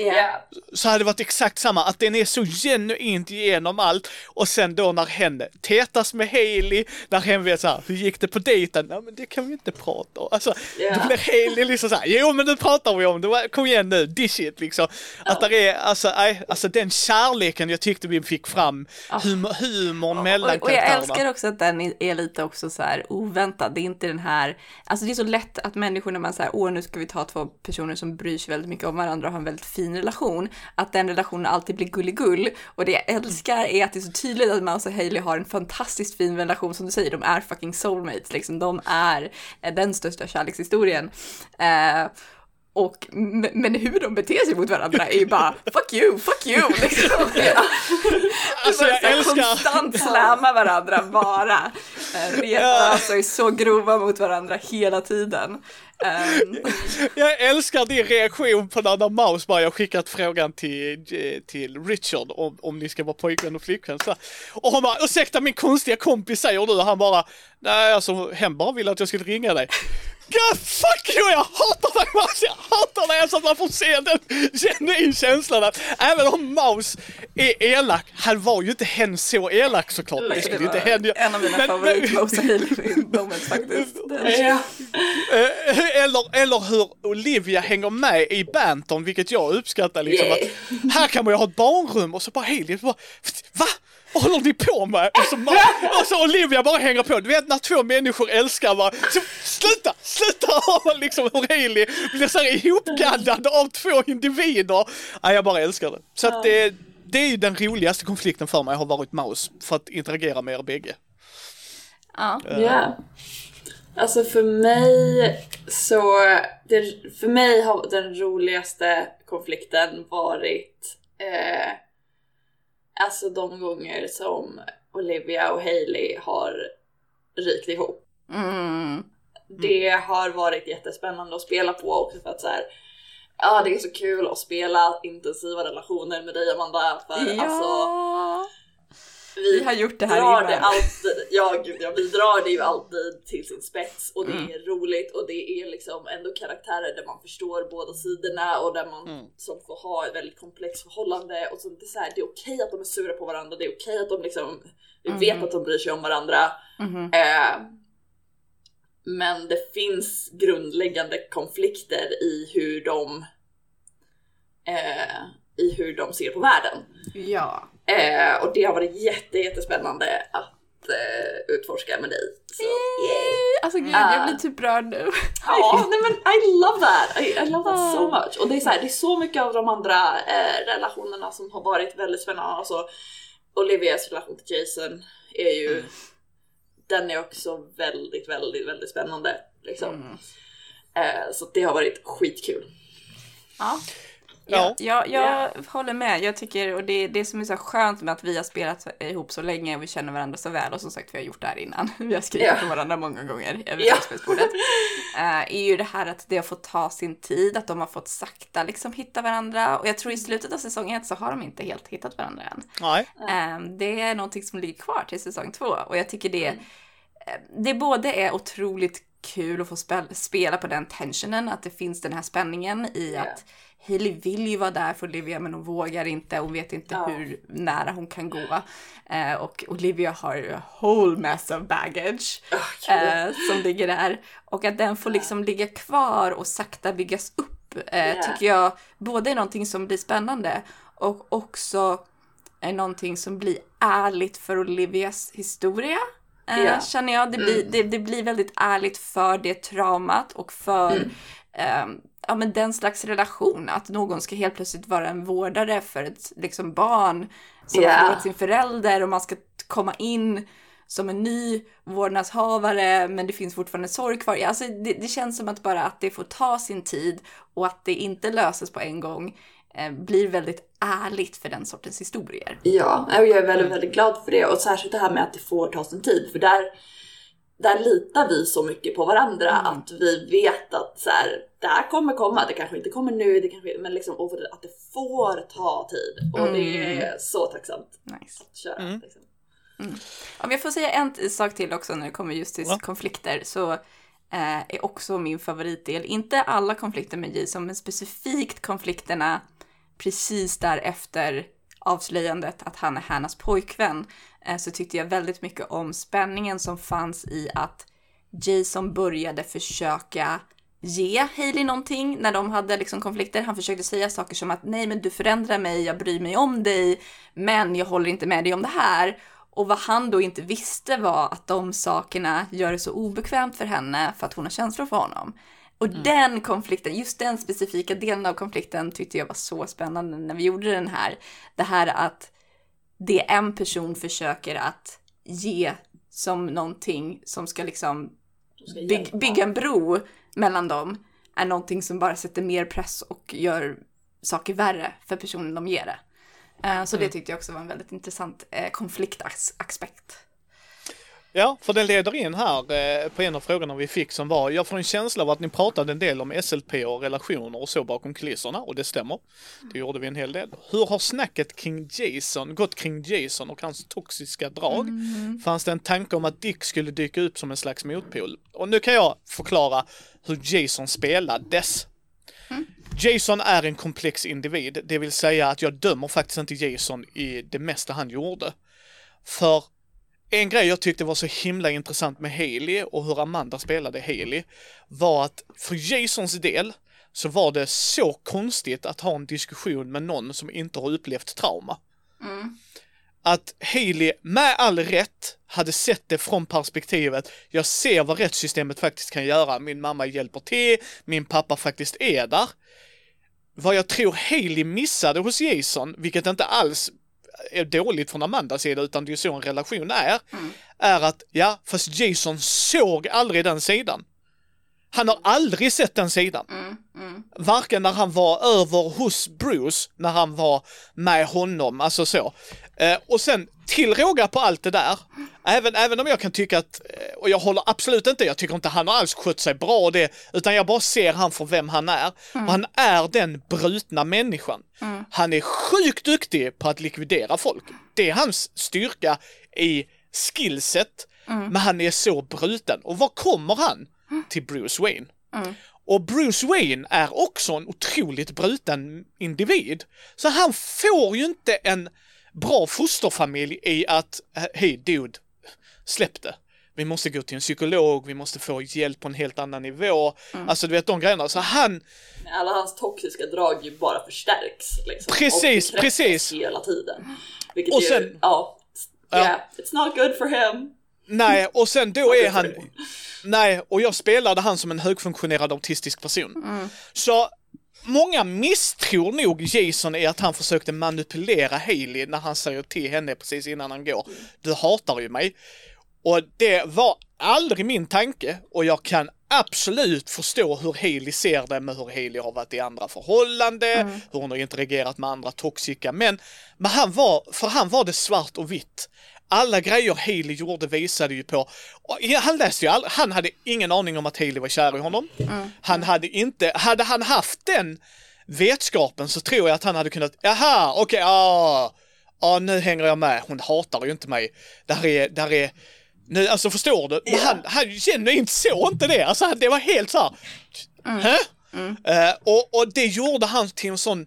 Ja. så hade det varit exakt samma, att den är så genuint igenom allt och sen då när hen tätas med Haley, när hen vet såhär, hur gick det på dejten? Nej men det kan vi inte prata om. Alltså, Ja. då blir Haley liksom såhär, jo men nu pratar vi om det, kom igen nu, dish it liksom. Att det är, alltså, nej, alltså den kärleken jag tyckte vi fick fram, humor, humorn mellan Och, och jag karaktärerna. älskar också att den är lite också så här oväntad. Det är inte den här, alltså det är så lätt att människor när man säger åh nu ska vi ta två personer som bryr sig väldigt mycket om varandra och har en väldigt fin relation, att den relationen alltid blir gulligull. Och det jag älskar är att det är så tydligt att Mouse och Hailey har en fantastiskt fin relation som du säger, de är fucking soulmates liksom. De är eh, den största kärlekshistorien. Eh, och, men hur de beter sig mot varandra är ju bara fuck you, fuck you liksom. Alltså jag älskar, Konstant slamma varandra bara. Eh, Retas och är så grova mot varandra hela tiden. Ehm, jag älskar din reaktion på när Maus bara, jag skickat frågan till, eh, till Richard om, om ni ska vara pojkvän och flickvän. Så. Och han bara, ursäkta min konstiga kompis säger du? Och han bara, nej alltså hen bara ville att jag skulle ringa dig. God fuck you, jag hatar dig Maus, jag hatar dig! Alltså att man får se den genuin känslan att även om Maus är elak, han var ju inte hen så elak såklart. Det det var inte hen en av mina Men- favorit Mosa Hailey moments faktiskt. Ja. Eh, Eller, eller hur Olivia hänger med i Banton, vilket jag uppskattar liksom Yeah. att här kan man ju ha ett barnrum och så bara Haley bara Va? Vad håller ni på med? Och så, ma- och så Olivia bara hänger på. Du vet när två människor älskar varandra. Så, sluta, sluta höra liksom hur Haley blir så här ihopgaddad av två individer. Ja, jag bara älskar det. Så att det, det är ju den roligaste konflikten för mig har varit Maus för att interagera med er bägge. Ja. Ja. Alltså för mig så, det, för mig har den roligaste konflikten varit eh, alltså de gånger som Olivia och Hailey har rykt ihop. Mm. Det har varit jättespännande att spela på också för att så här, ja det är så kul att spela intensiva relationer med dig Amanda för Ja. alltså Vi har gjort det här drar innan. det alltid, ja gud ja, vi drar det ju alltid till sin spets och det Mm. är roligt och det är liksom ändå karaktärer där man förstår båda sidorna och där man Mm. som får ha ett väldigt komplext förhållande och så det är, så här, det är okej att de är sura på varandra, det är okej att de liksom, vi vet Mhm. att de bryr sig om varandra. Mhm. Eh, men det finns grundläggande konflikter i hur de eh, i hur de ser på världen. Ja. Eh, och det har varit jätte, jättespännande att eh, utforska med dig. Så, yay. Alltså gud, Ah. jag blir typ rörd nu. Ja, nej men I love that! I, I love that so much! Och det är så, här, det är så mycket av de andra eh, relationerna som har varit väldigt spännande. Alltså, Olivias relation till Jason är ju, den är också väldigt, väldigt, väldigt spännande. Liksom. Mm. Eh, så det har varit skitkul. Ja. Ja. Ja, jag, jag håller med. Jag tycker, och det det som är så skönt med att vi har spelat ihop så länge och vi känner varandra så väl och som sagt vi har gjort det här innan. Vi har skrivit Ja. på varandra många gånger över Ja. rollspelsbordet. Eh, är ju det här att det har fått ta sin tid, att de har fått sakta liksom hitta varandra. Och jag tror i slutet av säsong ett så har de inte helt hittat varandra än. Nej. Eh, det är någonting som ligger kvar till säsong två och jag tycker det, eh, det både är otroligt kul att få spel, spela på den tensionen, att det finns den här spänningen i Ja. att Hailey vill ju vara där för Olivia men hon vågar inte, hon vet inte Ja. hur nära hon kan gå. Eh, och Olivia har ju a whole mess of baggage gud. eh, som ligger där. Och att den får liksom ligga kvar och sakta byggas upp eh, Ja. tycker jag både är någonting som blir spännande och också är någonting som blir ärligt för Olivias historia. Ja. Känner jag. Det blir, det, det blir väldigt ärligt för det traumat och för ehm, ja, men den slags relation. Att någon ska helt plötsligt vara en vårdare för ett liksom, barn som Ja. har förlorat sin förälder och man ska komma in som en ny vårdnadshavare, men det finns fortfarande sorg kvar. Alltså det, det känns som att bara att det får ta sin tid och att det inte löses på en gång eh, blir väldigt ärligt för den sortens historier. Ja, och jag är väldigt, väldigt glad för det och särskilt det här med att det får ta sin tid för där där litar vi så mycket på varandra Mm. att vi vet att så här, det här kommer komma, det kanske inte kommer nu, det kanske, men liksom och att det får ta tid. Och det Mm. är så tacksamt Nice. att köra. Mm. Liksom. Om jag får säga en sak till också när det kommer just till Ja. konflikter så eh, är också min favoritdel, inte alla konflikter med Jason, men specifikt konflikterna precis därefter avslöjandet att han är Hannas pojkvän, eh, så tyckte jag väldigt mycket om spänningen som fanns i att Jason började försöka ge Hailey någonting när de hade liksom konflikter. Han försökte säga saker som att nej men du förändrar mig, jag bryr mig om dig, men jag håller inte med dig om det här. Och vad han då inte visste var att de sakerna gör det så obekvämt för henne för att hon har känslor för honom. Och den konflikten, just den specifika delen av konflikten tyckte jag var så spännande när vi gjorde den här. Det här att det en person försöker att ge som någonting som ska liksom ska bygga en bro mellan dem är någonting som bara sätter mer press och gör saker värre för personen de ger det. Eh, Så det tyckte jag också var en väldigt intressant eh, konfliktaspekt. Ja, för den leder in här eh, på en av frågorna vi fick som var, jag får en känsla av att ni pratade en del om SLP och relationer och så bakom kulisserna och det stämmer. Det gjorde vi en hel del. Hur har snacket kring Jason gått kring Jason och hans toxiska drag? Fanns det en tanke om att Dick skulle dyka upp som en slags motpol? Och nu kan jag förklara hur Jason spelades. Jason är en komplex individ, det vill säga att jag dömer faktiskt inte Jason i det mesta han gjorde. För en grej jag tyckte var så himla intressant med Haley och hur Amanda spelade Haley var att för Jasons del så var det så konstigt att ha en diskussion med någon som inte har upplevt trauma. Att Haley med all rätt hade sett det från perspektivet, jag ser vad rättssystemet faktiskt kan göra, min mamma hjälper till, min pappa faktiskt är där. Vad jag tror Haley missade hos Jason, vilket inte alls är dåligt från Amandas sida utan det är ju så en relation är, är att ja, fast Jason såg aldrig den sidan. Han har aldrig sett den sidan. Varken när han var över hos Bruce, när han var med honom, alltså så. Eh, och sen till råga på allt det där, även, även om jag kan tycka att, eh, och jag håller absolut inte, jag tycker inte han har alls skött sig bra det, utan jag bara ser han för vem han är. Och han är den brutna människan. Han är sjukt duktig på att likvidera folk. Det är hans styrka i skillset, men han är så bruten. Och var kommer han? Till Bruce Wayne. Och Bruce Wayne är också en otroligt bruten individ. Så han får ju inte en bra fosterfamilj i att, hej dude, släpp det. Vi måste gå till en psykolog, vi måste få hjälp på en helt annan nivå. Alltså du vet de grejerna. Så han, Alla hans toxiska drag ju bara förstärks. Liksom, Precis, precis. hela tiden. Vilket Och ju, sen- ja, Ja. yeah, it's not good for him. nej, och sen då är han, nej, och jag spelade han som en högfunktionerad autistisk person. Så många misstror nog Jason i att han försökte manipulera Haley när han säger till henne precis innan han går. Du hatar ju mig. Och det var aldrig min tanke och jag kan absolut förstå hur Haley ser det med hur Haley har varit i andra förhållanden, hur hon har interagerat med andra toxika män. Men han var, för han var det svart och vitt. Alla grejer Haley gjorde visade ju på, han läste ju aldrig, han hade ingen aning om att Haley var kär i honom. Han hade inte, hade han haft den vetskapen så tror jag att han hade kunnat, jaha, okej, ja, ja nu hänger jag med, hon hatar ju inte mig. Där är, där är, nu, alltså förstår du? Men han, han genuint såg inte det, alltså det var helt så här, hä? Eh, och, och det gjorde han till en sån,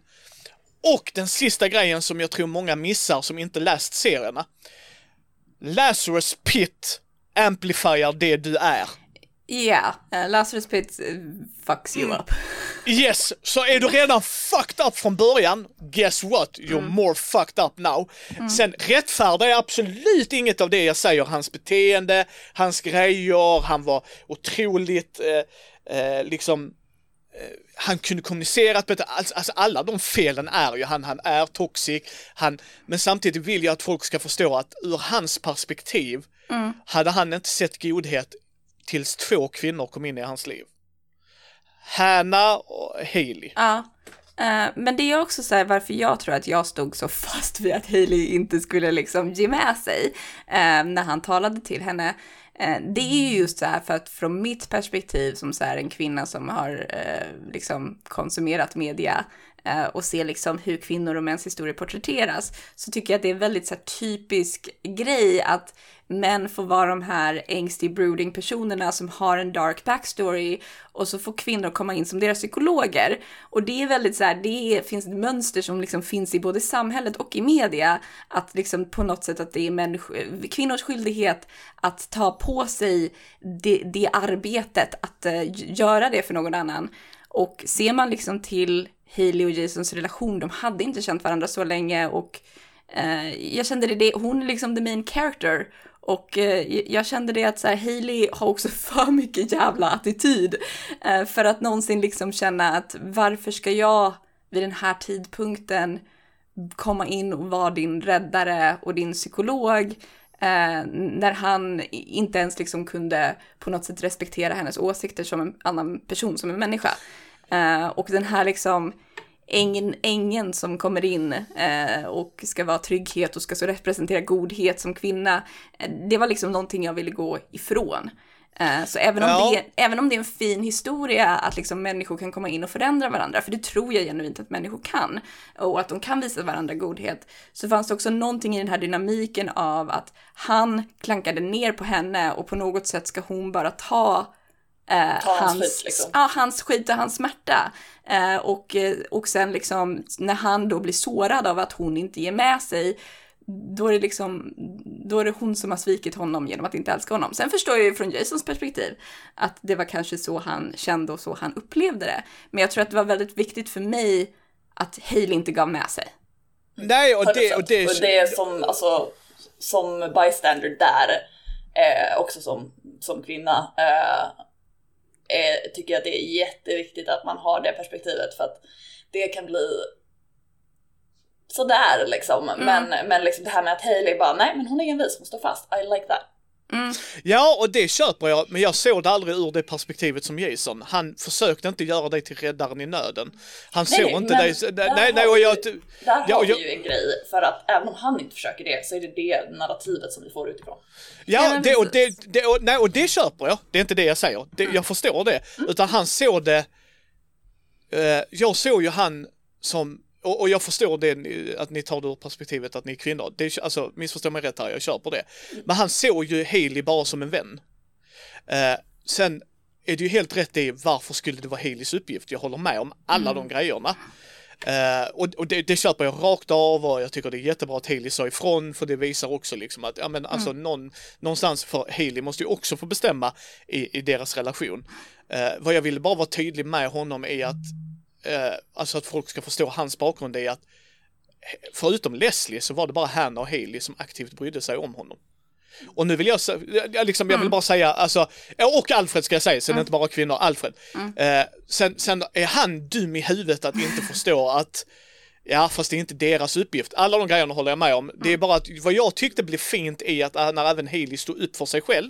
och den sista grejen som jag tror många missar som inte läst serierna. Lazarus Pit amplifierar det du är. Ja, yeah, Lazarus Pit eh, fucks you up. Yes, så är du redan fucked up från början, guess what? You're more fucked up now. Sen rättfärdar jag absolut inget av det jag säger, hans beteende, hans grejer, han var otroligt eh, eh, liksom eh, han kunde kommunicera alltså, alltså alla de felen är ju han, han är toxic, han, men samtidigt vill jag att folk ska förstå att ur hans perspektiv Mm. hade han inte sett godhet tills två kvinnor kom in i hans liv. Hanna och Hailey. Ja. Uh, men det är också så här varför jag tror att jag stod så fast vid att Hailey inte skulle liksom ge med sig uh, när han talade till henne. Uh, det är ju just så här för att från mitt perspektiv som så här en kvinna som har liksom konsumerat media och ser liksom hur kvinnor och mäns historier porträtteras så tycker jag att det är en väldigt så här, typisk grej att män får vara de här ängstig brooding personerna som har en dark backstory och så får kvinnor komma in som deras psykologer. Och det är väldigt så här, det finns ett mönster som liksom finns i både samhället och i media, att liksom på något sätt att det är kvinnors skyldighet att ta på sig det, det arbetet, att uh, göra det för någon annan. Och ser man liksom till Hailey och Jasons relation, de hade inte känt varandra så länge och uh, jag kände det, det, hon är liksom the main character och eh, jag kände det att så här, Hailey har också för mycket jävla attityd eh, för att någonsin liksom känna att varför ska jag vid den här tidpunkten komma in och vara din räddare och din psykolog eh, när han inte ens liksom kunde på något sätt respektera hennes åsikter som en annan person, som en människa. Eh, och den här liksom ängen, ängen som kommer in eh, och ska vara trygghet och ska så representera godhet som kvinna. Eh, det var liksom någonting jag ville gå ifrån. Eh, så även om, Ja. det, även om det är en fin historia att liksom människor kan komma in och förändra varandra, för det tror jag genuint att människor kan, och att de kan visa varandra godhet, så fanns det också någonting i den här dynamiken av att han klankade ner på henne och på något sätt ska hon bara ta eh, Ta hans skit, liksom. ja, hans skit och hans smärta. Eh, och, eh, och sen liksom när han då blir sårad av att hon inte ger med sig, då är det liksom, då är det hon som har svikit honom genom att inte älska honom. Sen förstår jag ju från Jasons perspektiv att det var kanske så han kände och så han upplevde det. Men jag tror att det var väldigt viktigt för mig att Hailey inte gav med sig. Nej, och det, och det, och det är som, alltså, som bystander där, eh, också som, som kvinna, eh, eh, tycker jag att det är jätteviktigt att man har det perspektivet för att det kan bli sådär liksom. Men, men liksom det här med att Hailey bara, nej men hon är envis, hon står fast, I like that. Ja, och det köper jag, men jag såg det aldrig ur det perspektivet som Jason. Han försökte inte göra dig till räddaren i nöden. Han Nej, såg inte dig... Nej, nej, och jag... ju- Där Ja, har vi ju en grej, för att även om han inte försöker det så är det det narrativet som vi får utifrån. Ja, det, och, det, det, och, nej, och det köper jag. Det är inte det jag säger. Det, jag förstår det. Utan han såg det... Eh, jag såg ju han som... Och, och jag förstår det, att ni tar det ur perspektivet att ni är kvinnor. Det, är- alltså, missförstå mig rätt här, jag köper det. Men han såg ju Hailey bara som en vän. Eh, sen är det ju helt rätt i varför skulle det vara Haleys uppgift? Jag håller med om alla de grejerna. Eh, och och det, det köper jag rakt av och jag tycker det är jättebra att Haley sa ifrån för det visar också liksom att ja, men alltså någon, någonstans för Haley måste ju också få bestämma i, i deras relation. Eh, vad jag ville bara vara tydlig med honom är att eh, alltså att folk ska förstå hans bakgrund är att förutom Leslie så var det bara Hannah och Haley som aktivt brydde sig om honom. Och nu vill jag, jag, liksom, jag vill bara säga, alltså, och Alfred ska jag säga, sen är det inte bara kvinnor, Alfred. Eh, sen, sen är han dum i huvudet att inte förstå att Ja, fast det är inte deras uppgift. Alla de grejerna håller jag med om. Det är bara att vad jag tyckte blev fint i att äh, när även Haley stod upp för sig själv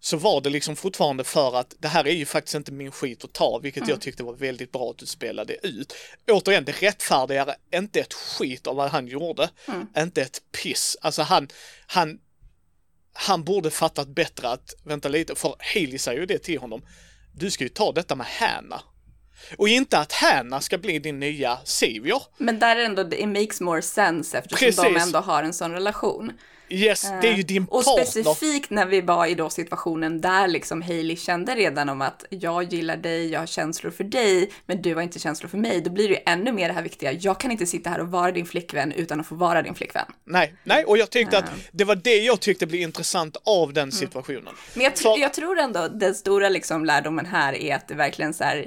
så var det liksom fortfarande för att det här är ju faktiskt inte min skit att ta, vilket jag tyckte var väldigt bra att du spelade ut. Återigen, det rättfärdigar inte ett skit av vad han gjorde, inte ett piss. Alltså han, han, han borde fattat bättre att, vänta lite, för Haley säger ju det till honom, du ska ju ta detta med Hanna. Och inte att Hanna ska bli din nya savior. Men där är ändå, it makes more sense eftersom de Precis. ändå har en sån relation. Yes, det är ju din Och partner. specifikt när vi var i då situationen där liksom Hailey kände redan om att jag gillar dig, jag har känslor för dig, men du har inte känslor för mig. Då blir det ju ännu mer det här viktiga, jag kan inte sitta här och vara din flickvän utan att få vara din flickvän. Nej, nej, och jag tyckte att det var det jag tyckte blev intressant av den situationen. Men jag, För- jag tror ändå den stora liksom lärdomen här är att det verkligen så här,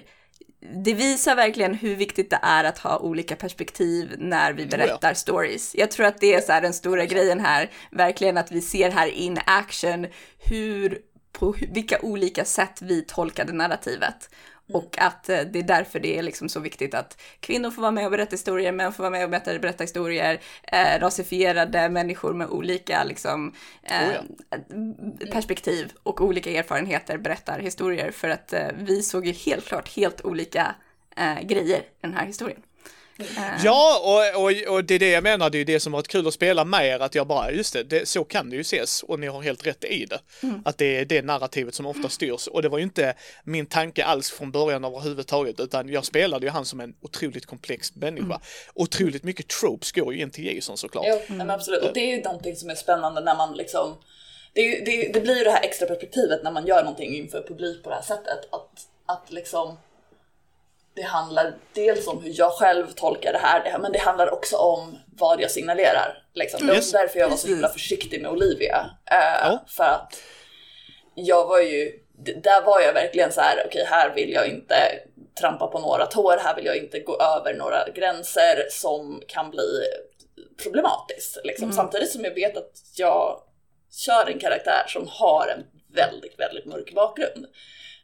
det visar verkligen hur viktigt det är att ha olika perspektiv när vi berättar stories. Jag tror att det är så här den stora grejen här, verkligen att vi ser här in action hur, på vilka olika sätt vi tolkade narrativet. Och att eh, det är därför det är liksom så viktigt att kvinnor får vara med och berätta historier, män får vara med och berätta, berätta historier, eh, rasifierade människor med olika liksom, eh, Oh perspektiv och olika erfarenheter berättar historier. För att eh, vi såg ju helt klart helt olika eh, grejer i den här historien. Ja, och, och, och det är det jag menar, det är det som varit kul att spela med er, att jag bara, just det, det så kan det ju ses och ni har helt rätt i det. Att det är det narrativet som ofta styrs och det var ju inte min tanke alls från början överhuvudtaget, utan jag spelade ju han som en otroligt komplex människa. Otroligt mycket tropes går ju in till Jason såklart. Jo, men absolut. Och det är ju någonting som är spännande när man liksom... Det, det, det blir ju det här extra perspektivet när man gör någonting inför publik på det här sättet. Att, att liksom... Det handlar dels om hur jag själv tolkar det här, det- men det handlar också om vad jag signalerar. Liksom. Det var Yes. också därför jag var så himla försiktig med Olivia. Eh, Ja. För att jag var ju, där var jag verkligen så här: okej här vill jag inte trampa på några tår, här vill jag inte gå över några gränser som kan bli problematiskt. Liksom. Samtidigt som jag vet att jag kör en karaktär som har en väldigt, väldigt mörk bakgrund.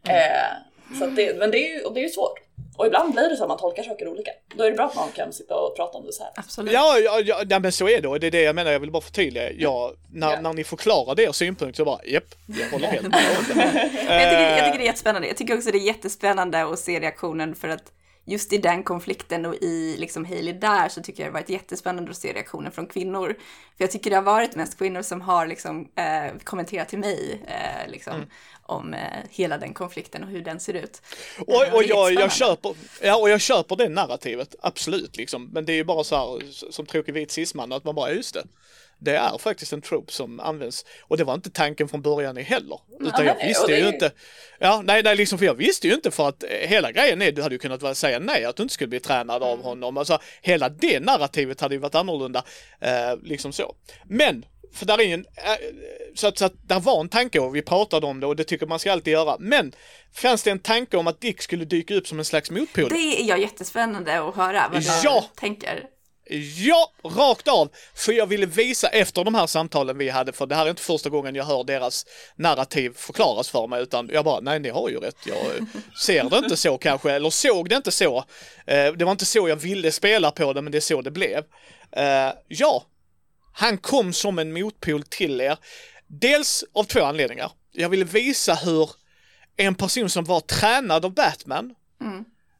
Eh, så det, men det är ju och det är ju svårt. Och ibland blir det så att man tolkar saker olika. Då är det bra att man kan sitta och prata om det så här. Absolut. Ja, ja, ja, ja, men så är det och det är det jag menar, jag vill bara förtydliga. Ja, när, Ja. när ni förklarar er synpunkt så bara, japp, jag håller helt med. Jag tycker, jag Eh. tycker det är jättespännande. Jag tycker också det är jättespännande att se reaktionen för att just i den konflikten och i liksom Hailey där så tycker jag det har varit jättespännande att se reaktionen från kvinnor. För jag tycker det har varit mest kvinnor som har liksom, eh, kommenterat till mig eh, liksom, Mm. om eh, hela den konflikten och hur den ser ut. Och, Eh, och jag, jag, köper, ja, och jag köper det narrativet, absolut liksom. Men det är ju bara så här som tråkig vit cisman att man bara, just det. Det är faktiskt en trope som används. Och det var inte tanken från början heller. Utan jag visste ju inte. Ja, nej, nej, liksom för jag visste ju inte för att eh, hela grejen är, du hade ju kunnat säga nej, att du inte skulle bli tränad Mm. av honom. Alltså hela det narrativet hade ju varit annorlunda. Eh, liksom så. Men, för där är en, eh, så att, så att där var en tanke och vi pratade om det och det tycker man ska alltid göra. Men, fanns det en tanke om att Dick skulle dyka upp som en slags motpol? Det är jag jättespännande att höra vad du Ja! tänker. Ja, rakt av! För jag ville visa efter de här samtalen vi hade, för det här är inte första gången jag hör deras narrativ förklaras för mig, utan jag bara, nej ni har ju rätt, jag ser det inte så kanske, eller såg det inte så. Eh, Det var inte så jag ville spela på det, men det är så det blev. Eh, Ja, han kom som en motpol till er. Dels av två anledningar. Jag ville visa hur en person som var tränad av Batman,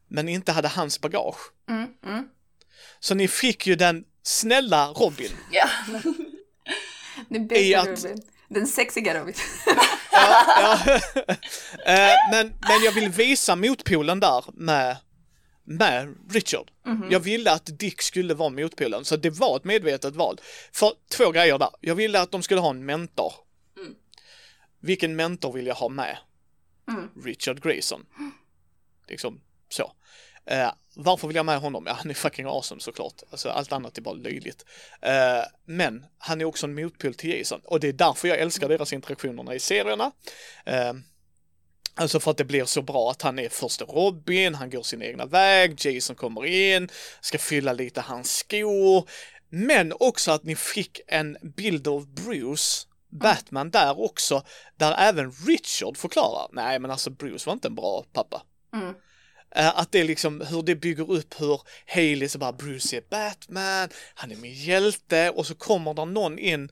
men inte hade hans bagage. Mm, mm. Så ni fick ju den snälla Robin. Ja. Den bästa att- Robin. Den sexiga Robin. Ja. Eh, men, men jag vill visa motpolen där med, med Richard. Jag ville att Dick skulle vara motpolen, så det var ett medvetet val. För två grejer där. Jag ville att de skulle ha en mentor. Vilken mentor vill jag ha med? Richard Grayson. Liksom så. Eh, varför vill jag med honom? Ja, han är fucking awesome såklart. Alltså allt annat är bara löjligt. Uh, men han är också en motpol till Jason och det är därför jag älskar deras interaktionerna i serierna. Uh, Alltså för att det blir så bra att han är första Robin, han går sin egna väg, Jason kommer in, ska fylla lite hans skor. Men också att ni fick en bild av Bruce, Batman där också, där även Richard förklarar, nej men alltså Bruce var inte en bra pappa. Mm. Eh, att det är liksom hur det bygger upp hur Haley så bara Bruce är Batman, han är min hjälte och så kommer det någon in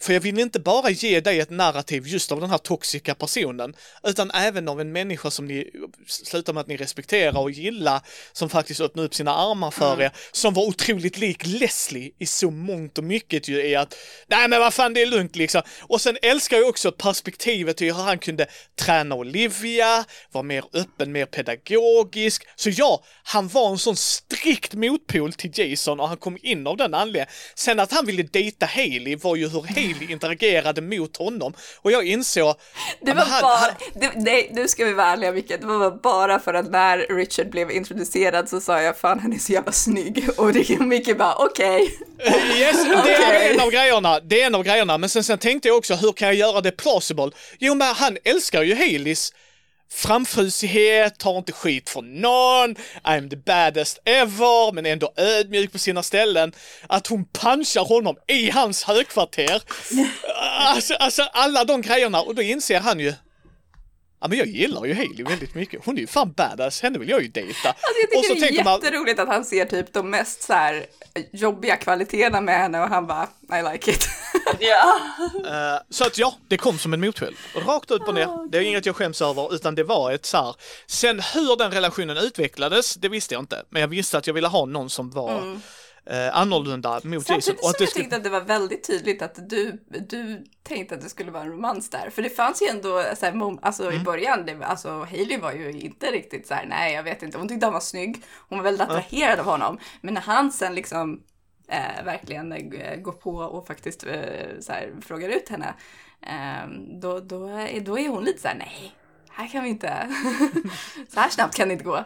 för jag vill inte bara ge dig ett narrativ just av den här toxiska personen, utan även av en människa som ni slutar med att ni respekterar och gillar, som faktiskt öppnar upp sina armar för er, som var otroligt lik Leslie i så mångt och mycket ju i att, nej men vad fan det är lugnt liksom. Och sen älskar jag också perspektivet i hur han kunde träna Olivia, vara mer öppen, mer pedagogisk. Så ja, han var en sån strikt motpol till Jason och han kom in av den anledningen. Sen att han ville dejta Haley var ju hur Haley interagerade mot honom. Och jag insåg... Det var han- bara, han- det, nej, nu ska vi vara ärliga Micke, det var bara för att när Richard blev introducerad så sa jag fan han är så jävla snygg och det Micke bara okej. Yes, det är Okej. en av grejerna. Det är en av grejerna. Men sen, sen tänkte jag också, hur kan jag göra det plausible? Jo, men han älskar ju Haleys framfusighet, tar inte skit från någon, I'm the baddest ever, men ändå ödmjuk på sina ställen. Att hon punchar honom i hans högkvarter. Alltså, alltså alla de grejerna, och då inser han ju, Ja men jag gillar ju Hailey väldigt mycket. Hon är ju fan badass, henne vill jag ju dejta. Alltså jag Och så tycker det är tänker man- jätteroligt att han ser typ de mest så här jobbiga kvaliteterna med henne och han bara I like it. Ja. Eh, så att ja, det kom som en motfäll. Rakt upp och ner. Det är inget jag skäms över, utan det var ett så här. Sen hur den relationen utvecklades, det visste jag inte. Men jag visste att jag ville ha någon som var eh, annorlunda mot Jason. Mm. Samtidigt som jag skulle... tyckte att det var väldigt tydligt att du, du tänkte att det skulle vara en romans där. För det fanns ju ändå, så här, alltså Mm. i början, det, alltså Hailey var ju inte riktigt så här, nej jag vet inte, hon tyckte han var snygg, hon var väldigt attraherad av honom. Men när han sen liksom eh, verkligen eh, går på och faktiskt eh, så här, frågar ut henne, eh, då, då, är, då är hon lite så här, nej, här kan vi inte, så här snabbt kan det inte gå.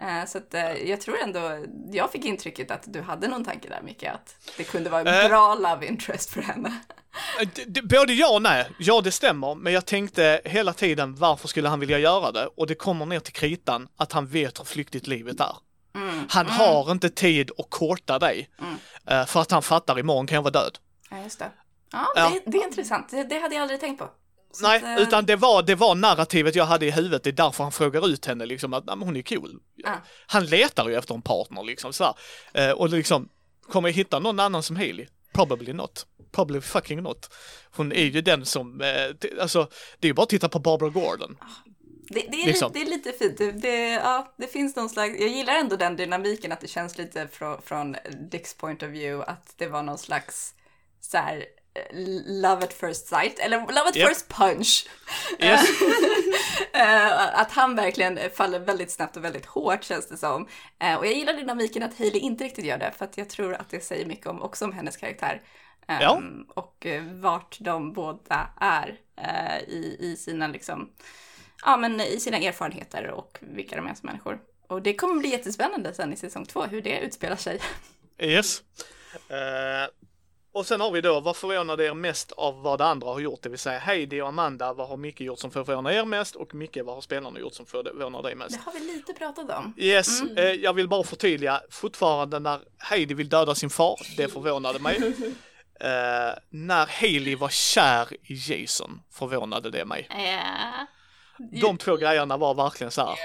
Eh, Så att, jag tror ändå, jag fick intrycket att du hade någon tanke där Micke, att det kunde vara en bra love interest för henne. Både ja och nej. Ja, det stämmer. Men jag tänkte hela tiden, varför skulle han vilja göra det? Och det kommer ner till kritan att han vet hur flyktigt livet är. Mm. Han har inte tid att korta dig. eh, För att han fattar, imorgon kan jag vara död. Ja, just det. Ja, Ja. Det, det är intressant. Det, det hade jag aldrig tänkt på. Så Nej, att, eh, utan det var, det var narrativet jag hade i huvudet. Det är därför han frågar ut henne liksom att "Nej, men hon är cool. Ja. Han letar ju efter en partner liksom så här. Eh, Och liksom, kommer jag hitta någon annan som Hailey? Probably not. Probably fucking not. Hon är ju den som, eh, alltså, det är ju bara att titta på Barbara Gordon. Det, det, är Liksom. lite, det är lite fint. Det, ja, det finns någon slags, jag gillar ändå den dynamiken att det känns lite från, från Dicks point of view att det var någon slags så här eh, love at first sight, eller love at Japp. first punch. Yes. Eh, att han verkligen faller väldigt snabbt och väldigt hårt känns det som. Eh, och jag gillar dynamiken att Hailey inte riktigt gör det, för att jag tror att det säger mycket om, också om hennes karaktär. Ehm, Ja. Och vart de båda är i, i sina liksom, ja men i sina erfarenheter och vilka de är som människor. Och det kommer bli jättespännande sen i säsong två, hur det utspelar sig. Yes. Eh, och sen har vi då, vad förvånade er mest av vad det andra har gjort? Det vill säga Heidi och Amanda, vad har Micke gjort som förvånar er mest? Och Micke, vad har spelarna gjort som förvånar dig mest? Det har vi lite pratat om. Yes, eh, jag vill bara förtydliga, fortfarande när Heidi vill döda sin far, det förvånade mig. Eh, när Hailey var kär i Jason förvånade det mig. Ja. De två grejerna var verkligen så här.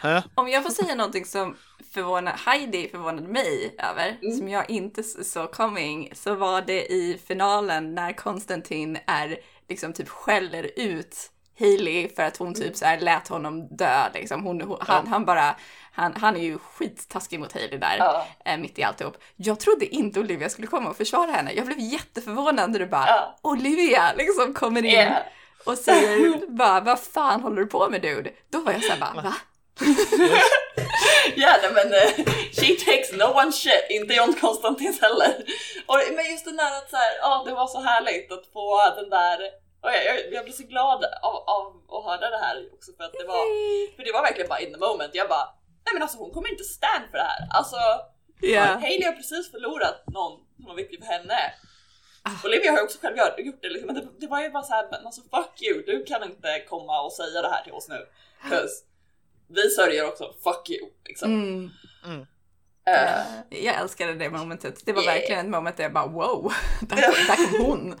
Hä? Om jag får säga någonting som förvånar, Heidi förvånade mig över, Mm. som jag inte såg coming, så var det i finalen när Konstantin är liksom typ skäller ut Hailey för att hon Mm. typ så här lät honom dö liksom. Hon, hon, han, han bara, han, han är ju skittaskig mot Hailey där, Ja. eh, mitt i alltihop. Jag trodde inte Olivia skulle komma och försvara henne. Jag blev jätteförvånad när du bara, Ja. Olivia liksom kommer in Yeah. Och säger bara, vad fan håller du på med dude? Då var jag såhär bara, va? Ja, nej, men eh, she takes no one shit, inte John Konstantins heller. Och, men just den där att så här, ja, det var så härligt att få den där och jag, jag, jag blev så glad av, av att höra det här också för att det var, för det var verkligen bara in the moment. Jag bara, nej men alltså hon kommer inte stand för det här. Alltså, Ja. Hailey har precis förlorat någon som var viktig för henne. Olivia har ju också själv gjort- det liksom, men det, det var ju bara så här, men alltså fuck you, du kan inte komma och säga det här till oss nu. vi sörjer också, fuck you. Liksom. Mm. Eh, Eh, Jag älskade det momentet. Det var Yeah. verkligen ett moment där jag bara wow, där, kom- där kom hon.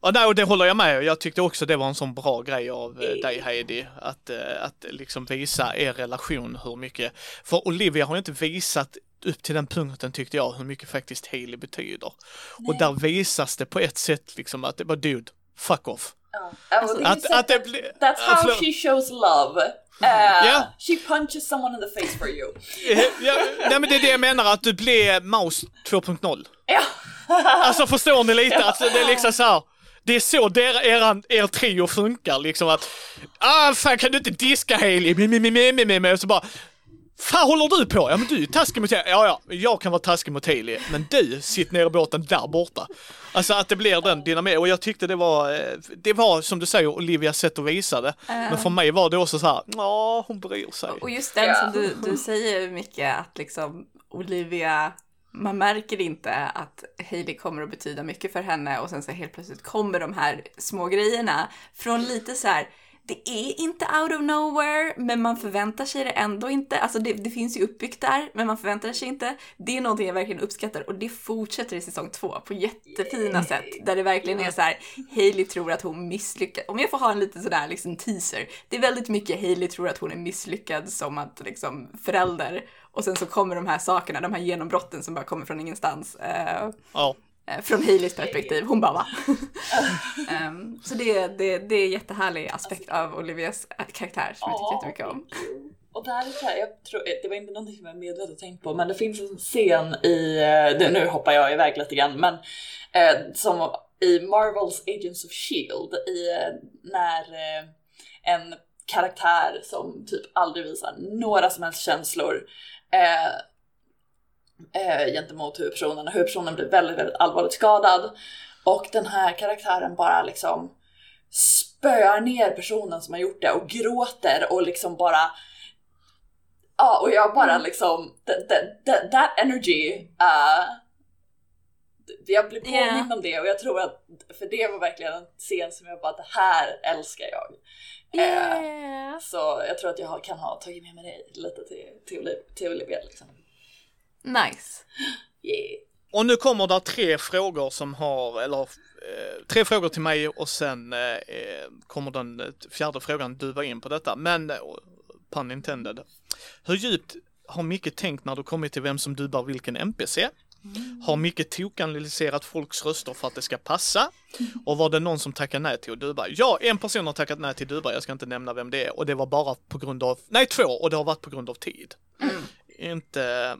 Och, nej, och det håller jag med Jag tyckte också det var en sån bra grej av eh, dig Heidi. Att, eh, att liksom visa er relation hur mycket. För Olivia har ju inte visat upp till den punkten tyckte jag hur mycket faktiskt Hailey betyder. Och där visas det på ett sätt liksom att det var dude, fuck off. ja. Alltså, Att, att det blir... That's how förlåt. she shows love. Uh, Ja. She punches someone in the face for you. Eh, ja, nej men det är det jag menar, att du blir Maus 2.0. Ja. Alltså förstår ni lite? Alltså det är liksom så här. Det är så der, eran, er trio funkar liksom att ah fan kan du inte diska mi. Och så bara Fan håller du på? Ja men du är taskig mot Hailey. Ja ja, jag kan vara taskig mot Hailey. Men du, sitt ner i båten där borta. Alltså att det blir den dynamiken. Och jag tyckte det var, eh, det var som du säger Olivias sätt att visa det. Men för mig var det också så här, ja hon bryr sig. Och just den Ja. som du, du säger mycket att liksom Olivia, man märker inte att Hailey kommer att betyda mycket för henne och sen så helt plötsligt kommer de här små grejerna från lite så här det är inte out of nowhere, men man förväntar sig det ändå inte. Alltså det, det, finns ju uppbyggt där, men man förväntar sig inte. Det är någonting jag verkligen uppskattar och det fortsätter i säsong två på jättefina sätt. Där det verkligen är så här, Hailey tror att hon misslyckas. Om jag får ha en liten sådär liksom teaser. Det är väldigt mycket Hailey tror att hon är misslyckad som att liksom förälder. Och sen så kommer de här sakerna, de här genombrotten som bara kommer från ingenstans. Uh, ja. Eh, från Haileys perspektiv. Hon bara va? um, så det, det, det är en jättehärlig aspekt av Olivias karaktär som jag tycker jättemycket om. Och det här är så här, jag tror, det var inte någonting som jag medvetet tänkt på, men det finns en scen i, eh, nu hoppar jag iväg lite grann, men eh, som i Marvels Agents of Shield, i, eh, när eh, en karaktär som typ aldrig visar några som helst känslor eh, eh, gentemot huvudpersonen och huvudpersonen blir väldigt, väldigt allvarligt skadad. Och den här karaktären bara liksom spöar ner personen som har gjort det och gråter och liksom bara Ja, och jag bara mm. liksom, that, that, that energy, uh, jag blir påmind yeah. om det och jag tror att, för det var verkligen en scen som jag bara, det här älskar jag. Yeah. Uh, så jag tror att jag kan ha tagit med mig det lite till, till, till Olivia liksom. Nice. Yeah. Och nu kommer det tre frågor som har, eller eh, tre frågor till mig och sen eh, eh kommer den fjärde frågan duva in på detta. Men, pun intended. Hur djupt har Micke tänkt när du kommit till vem som dubbar vilken NPC? Mm. Har Micke tokanalyserat folks röster för att det ska passa? Och var det någon som tackade nej till att dubba? Ja, en person har tackat nej till att dubba, jag ska inte nämna vem det är. Och det var bara på grund av, nej två, och det har varit på grund av tid. Mm. Inte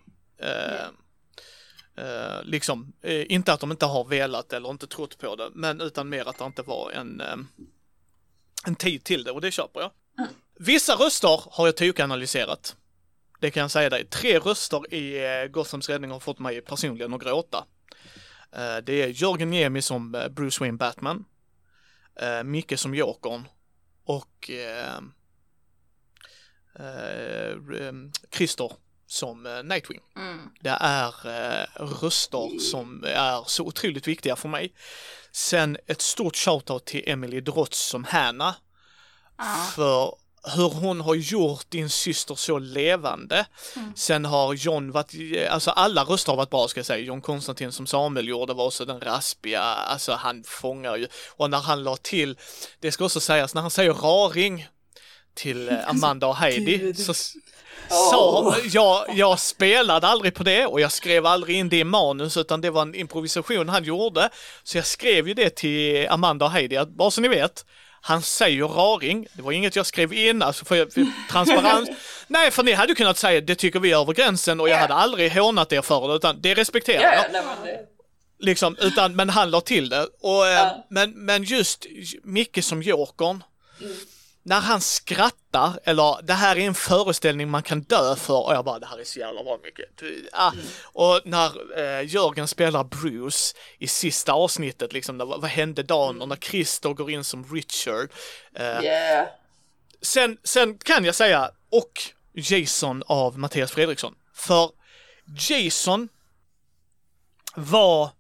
Eh, liksom, eh, inte att de inte har velat eller inte trott på det, men utan mer att det inte var en, eh, en tid till det och det köper jag. Mm. Vissa röster har jag tokanalyserat. Det kan jag säga dig. Tre röster i eh, Gothams räddning har fått mig personligen att gråta. Eh, det är Jörgen Niemi som Bruce Wayne Batman, Micke som Jokern och Christer som eh, Nightwing. Mm. Det är eh, röster som är så otroligt viktiga för mig. Sen ett stort shoutout till Emily Drotz som Hanna. Ah. För hur hon har gjort din syster så levande. Mm. Sen har John varit, alltså alla röster har varit bra ska jag säga. John Konstantin som Samuel gjorde var också den raspiga, alltså han fångar ju. Och när han la till, det ska också sägas, när han säger raring till eh, Amanda och Heidi så, så jag, jag spelade aldrig på det och jag skrev aldrig in det i manus utan det var en improvisation han gjorde. Så jag skrev ju det till Amanda och Heidi, att, bara så ni vet, han säger raring, det var inget jag skrev in, alltså för, för transparens. Nej, för ni hade kunnat säga det tycker vi är över gränsen och jag hade aldrig hånat er för det, utan det respekterar jag. Liksom, utan, men han la till det. Och, ja. men, men just Micke som jokern, mm när han skrattar, eller det här är en föreställning man kan dö för, och jag bara det här är så jävla bra mycket. Ah. Mm. Och när eh, Jörgen spelar Bruce i sista avsnittet, liksom, vad, vad hände dagen, mm. och när Christer går in som Richard. Eh, yeah. sen, sen kan jag säga, och Jason av Mattias Fredriksson. För Jason var,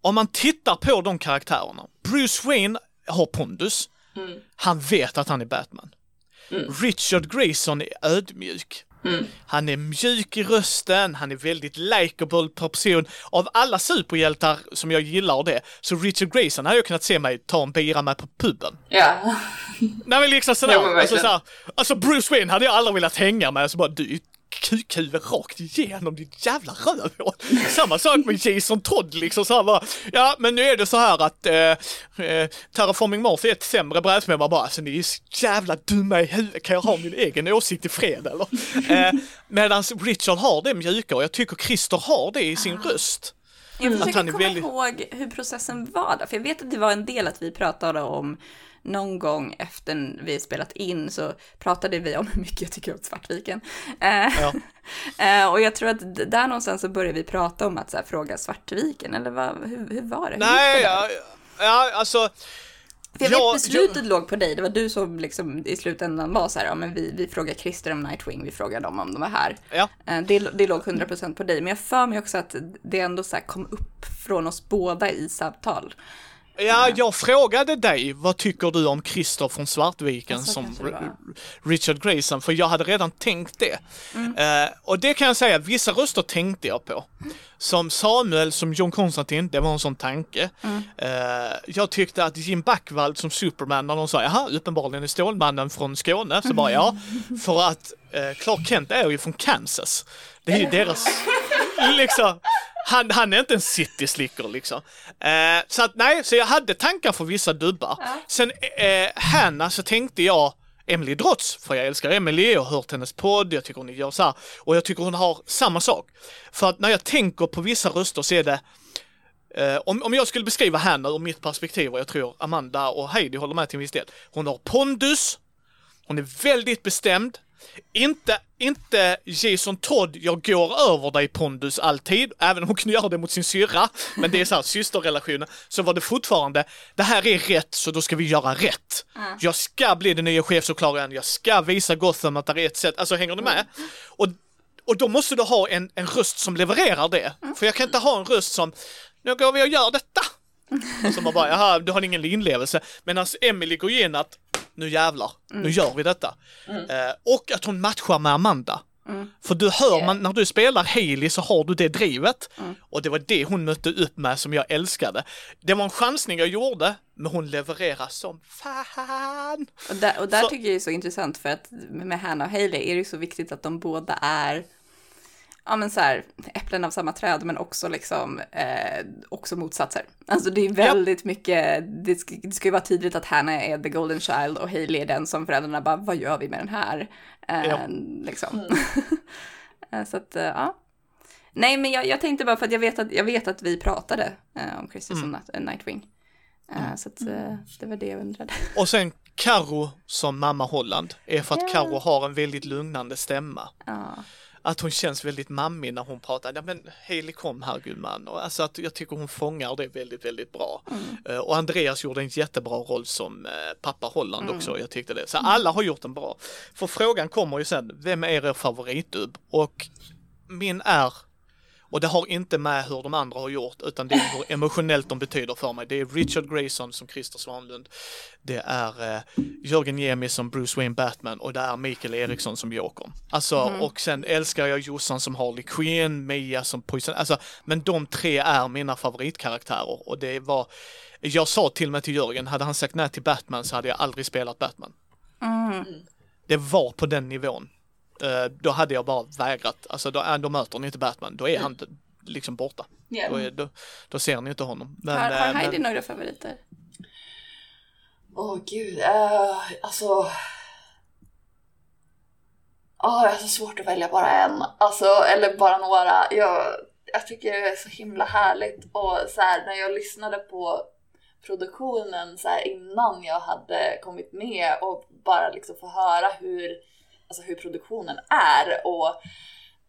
om man tittar på de karaktärerna, Bruce Wayne har pondus, Mm. Han vet att han är Batman. Mm. Richard Grayson är ödmjuk. Mm. Han är mjuk i rösten, han är väldigt likeable person. Av alla superhjältar som jag gillar det, så Richard Grayson hade jag kunnat se mig ta en bira med på puben. Ja. Nej men liksom sådär, ja, alltså, sådär, alltså Bruce Wayne hade jag aldrig velat hänga med, så bara du kukhuvud rakt igenom ditt jävla rövhål. Samma sak med Jason Todd liksom så här bara, ja men nu är det så här att eh, eh, Terraforming Mars är ett sämre brädspel, man bara alltså ni är så jävla dumma i huvudet, kan jag ha min egen åsikt i fred eller? Eh, Medan Richard har det mjuka och jag tycker Christer har det i sin röst. Jag försöker komma väldigt... ihåg hur processen var där, för jag vet att det var en del att vi pratade om någon gång efter vi spelat in så pratade vi om hur mycket jag tycker om Svartviken. Eh, ja. Eh, och jag tror att där någonstans så började vi prata om att så här, fråga Svartviken, eller vad, hur, hur var det? Nej, ja, ja, alltså för jag vet ja, beslutet jag... låg på dig, det var du som liksom i slutändan var så här, ja men vi, vi frågar Christer om Nightwing, vi frågar dem om de var här. Ja. Eh, det, det låg 100% på dig, men jag för mig också att det ändå så kom upp från oss båda i samtal. Ja, jag frågade dig, vad tycker du om Christer från Svartviken som Richard Grayson? För jag hade redan tänkt det. Mm. Eh, och det kan jag säga, vissa röster tänkte jag på. Som Samuel, som John Konstantin, det var en sån tanke. Mm. Eh, jag tyckte att Jim Backvald som Superman, när de sa jaha, uppenbarligen är Stålmannen från Skåne, så bara ja, för att eh, Clark Kent är ju från Kansas. Det är ju deras, liksom, han, han är inte en city slicker liksom. Eh, så att nej, så jag hade tankar för vissa dubbar. Sen eh, Hanna så tänkte jag Emily Drotz, för jag älskar Emily, jag har hört hennes podd, jag tycker hon gör så här, och jag tycker hon har samma sak. För att när jag tänker på vissa röster så är det Eh, om, om jag skulle beskriva henne ur mitt perspektiv, och jag tror Amanda och Heidi håller med till en viss del. Hon har pondus, hon är väldigt bestämd. Inte, inte Jason Todd, jag går över dig pondus alltid, även om hon kunde göra det mot sin syrra. Men det är så här systerrelationer. Så var det fortfarande, det här är rätt så då ska vi göra rätt. Jag ska bli den nya chefsåklagaren, jag ska visa Gotham att det är ett sätt, alltså hänger ni med? Och och då måste du ha en, en röst som levererar det. För jag kan inte ha en röst som, nu går vi och gör detta. Så man bara, jaha, du har ingen inlevelse. Medan Emily går in att, nu jävlar, nu gör vi detta. Eh, och att hon matchar med Amanda. För du hör, man, när du spelar Hailey så har du det drivet. Och det var det hon mötte upp med som jag älskade. Det var en chansning jag gjorde, men hon levererar som fan. Och där, och där Så- tycker jag det är så intressant för att med Hannah och Hailey är det så viktigt att de båda är ja men så här, äpplen av samma träd men också liksom, eh, också motsatser. Alltså det är väldigt mycket, det ska, det ska ju vara tydligt att Hannah är the golden child och Hailey är den som föräldrarna bara, vad gör vi med den här? Eh, Ja. Liksom. Eh, så att, eh, ja. Nej men jag, jag tänkte bara för att jag vet att, jag vet att vi pratade eh, om Christer som Night- Nightwing. Eh, Så att eh, det var det jag undrade. Och sen Karo som mamma Holland är för att Ja. Karo har en väldigt lugnande stämma. Ja. Att hon känns väldigt mammig när hon pratar. Ja men Hailey kom här gumman. Och alltså att jag tycker hon fångar det väldigt, väldigt bra. Eh, och Andreas gjorde en jättebra roll som eh, pappa Holland också. Jag tyckte det. Så alla har gjort en bra. För frågan kommer ju sen, vem är er favoritdubb? Och min är och det har inte med hur de andra har gjort utan det är hur emotionellt de betyder för mig. Det är Richard Grayson som Christer Svanlund. Det är eh, Jörgen Niemi som Bruce Wayne Batman och det är Mikael Eriksson som Joker. Alltså och sen älskar jag Jossan som Harley Quinn, Mia som Poison, alltså men de tre är mina favoritkaraktärer och det var jag sa till och med till Jörgen, hade han sagt nej till Batman så hade jag aldrig spelat Batman. Det var på den nivån. Eh, då hade jag bara vägrat, alltså då, äh, då möter ni inte Batman, då är han inte liksom borta. Ja. Då, är, då, då ser ni inte honom. Men, har, har eh, Heidi men, några favoriter? Åh gud, uh, alltså... Ja, det är så svårt att välja bara en. Alltså, eller bara några. Jag, jag tycker det är så himla härligt och så här, när jag lyssnade på produktionen så här, innan jag hade kommit med och bara liksom få höra hur, alltså, hur produktionen är och,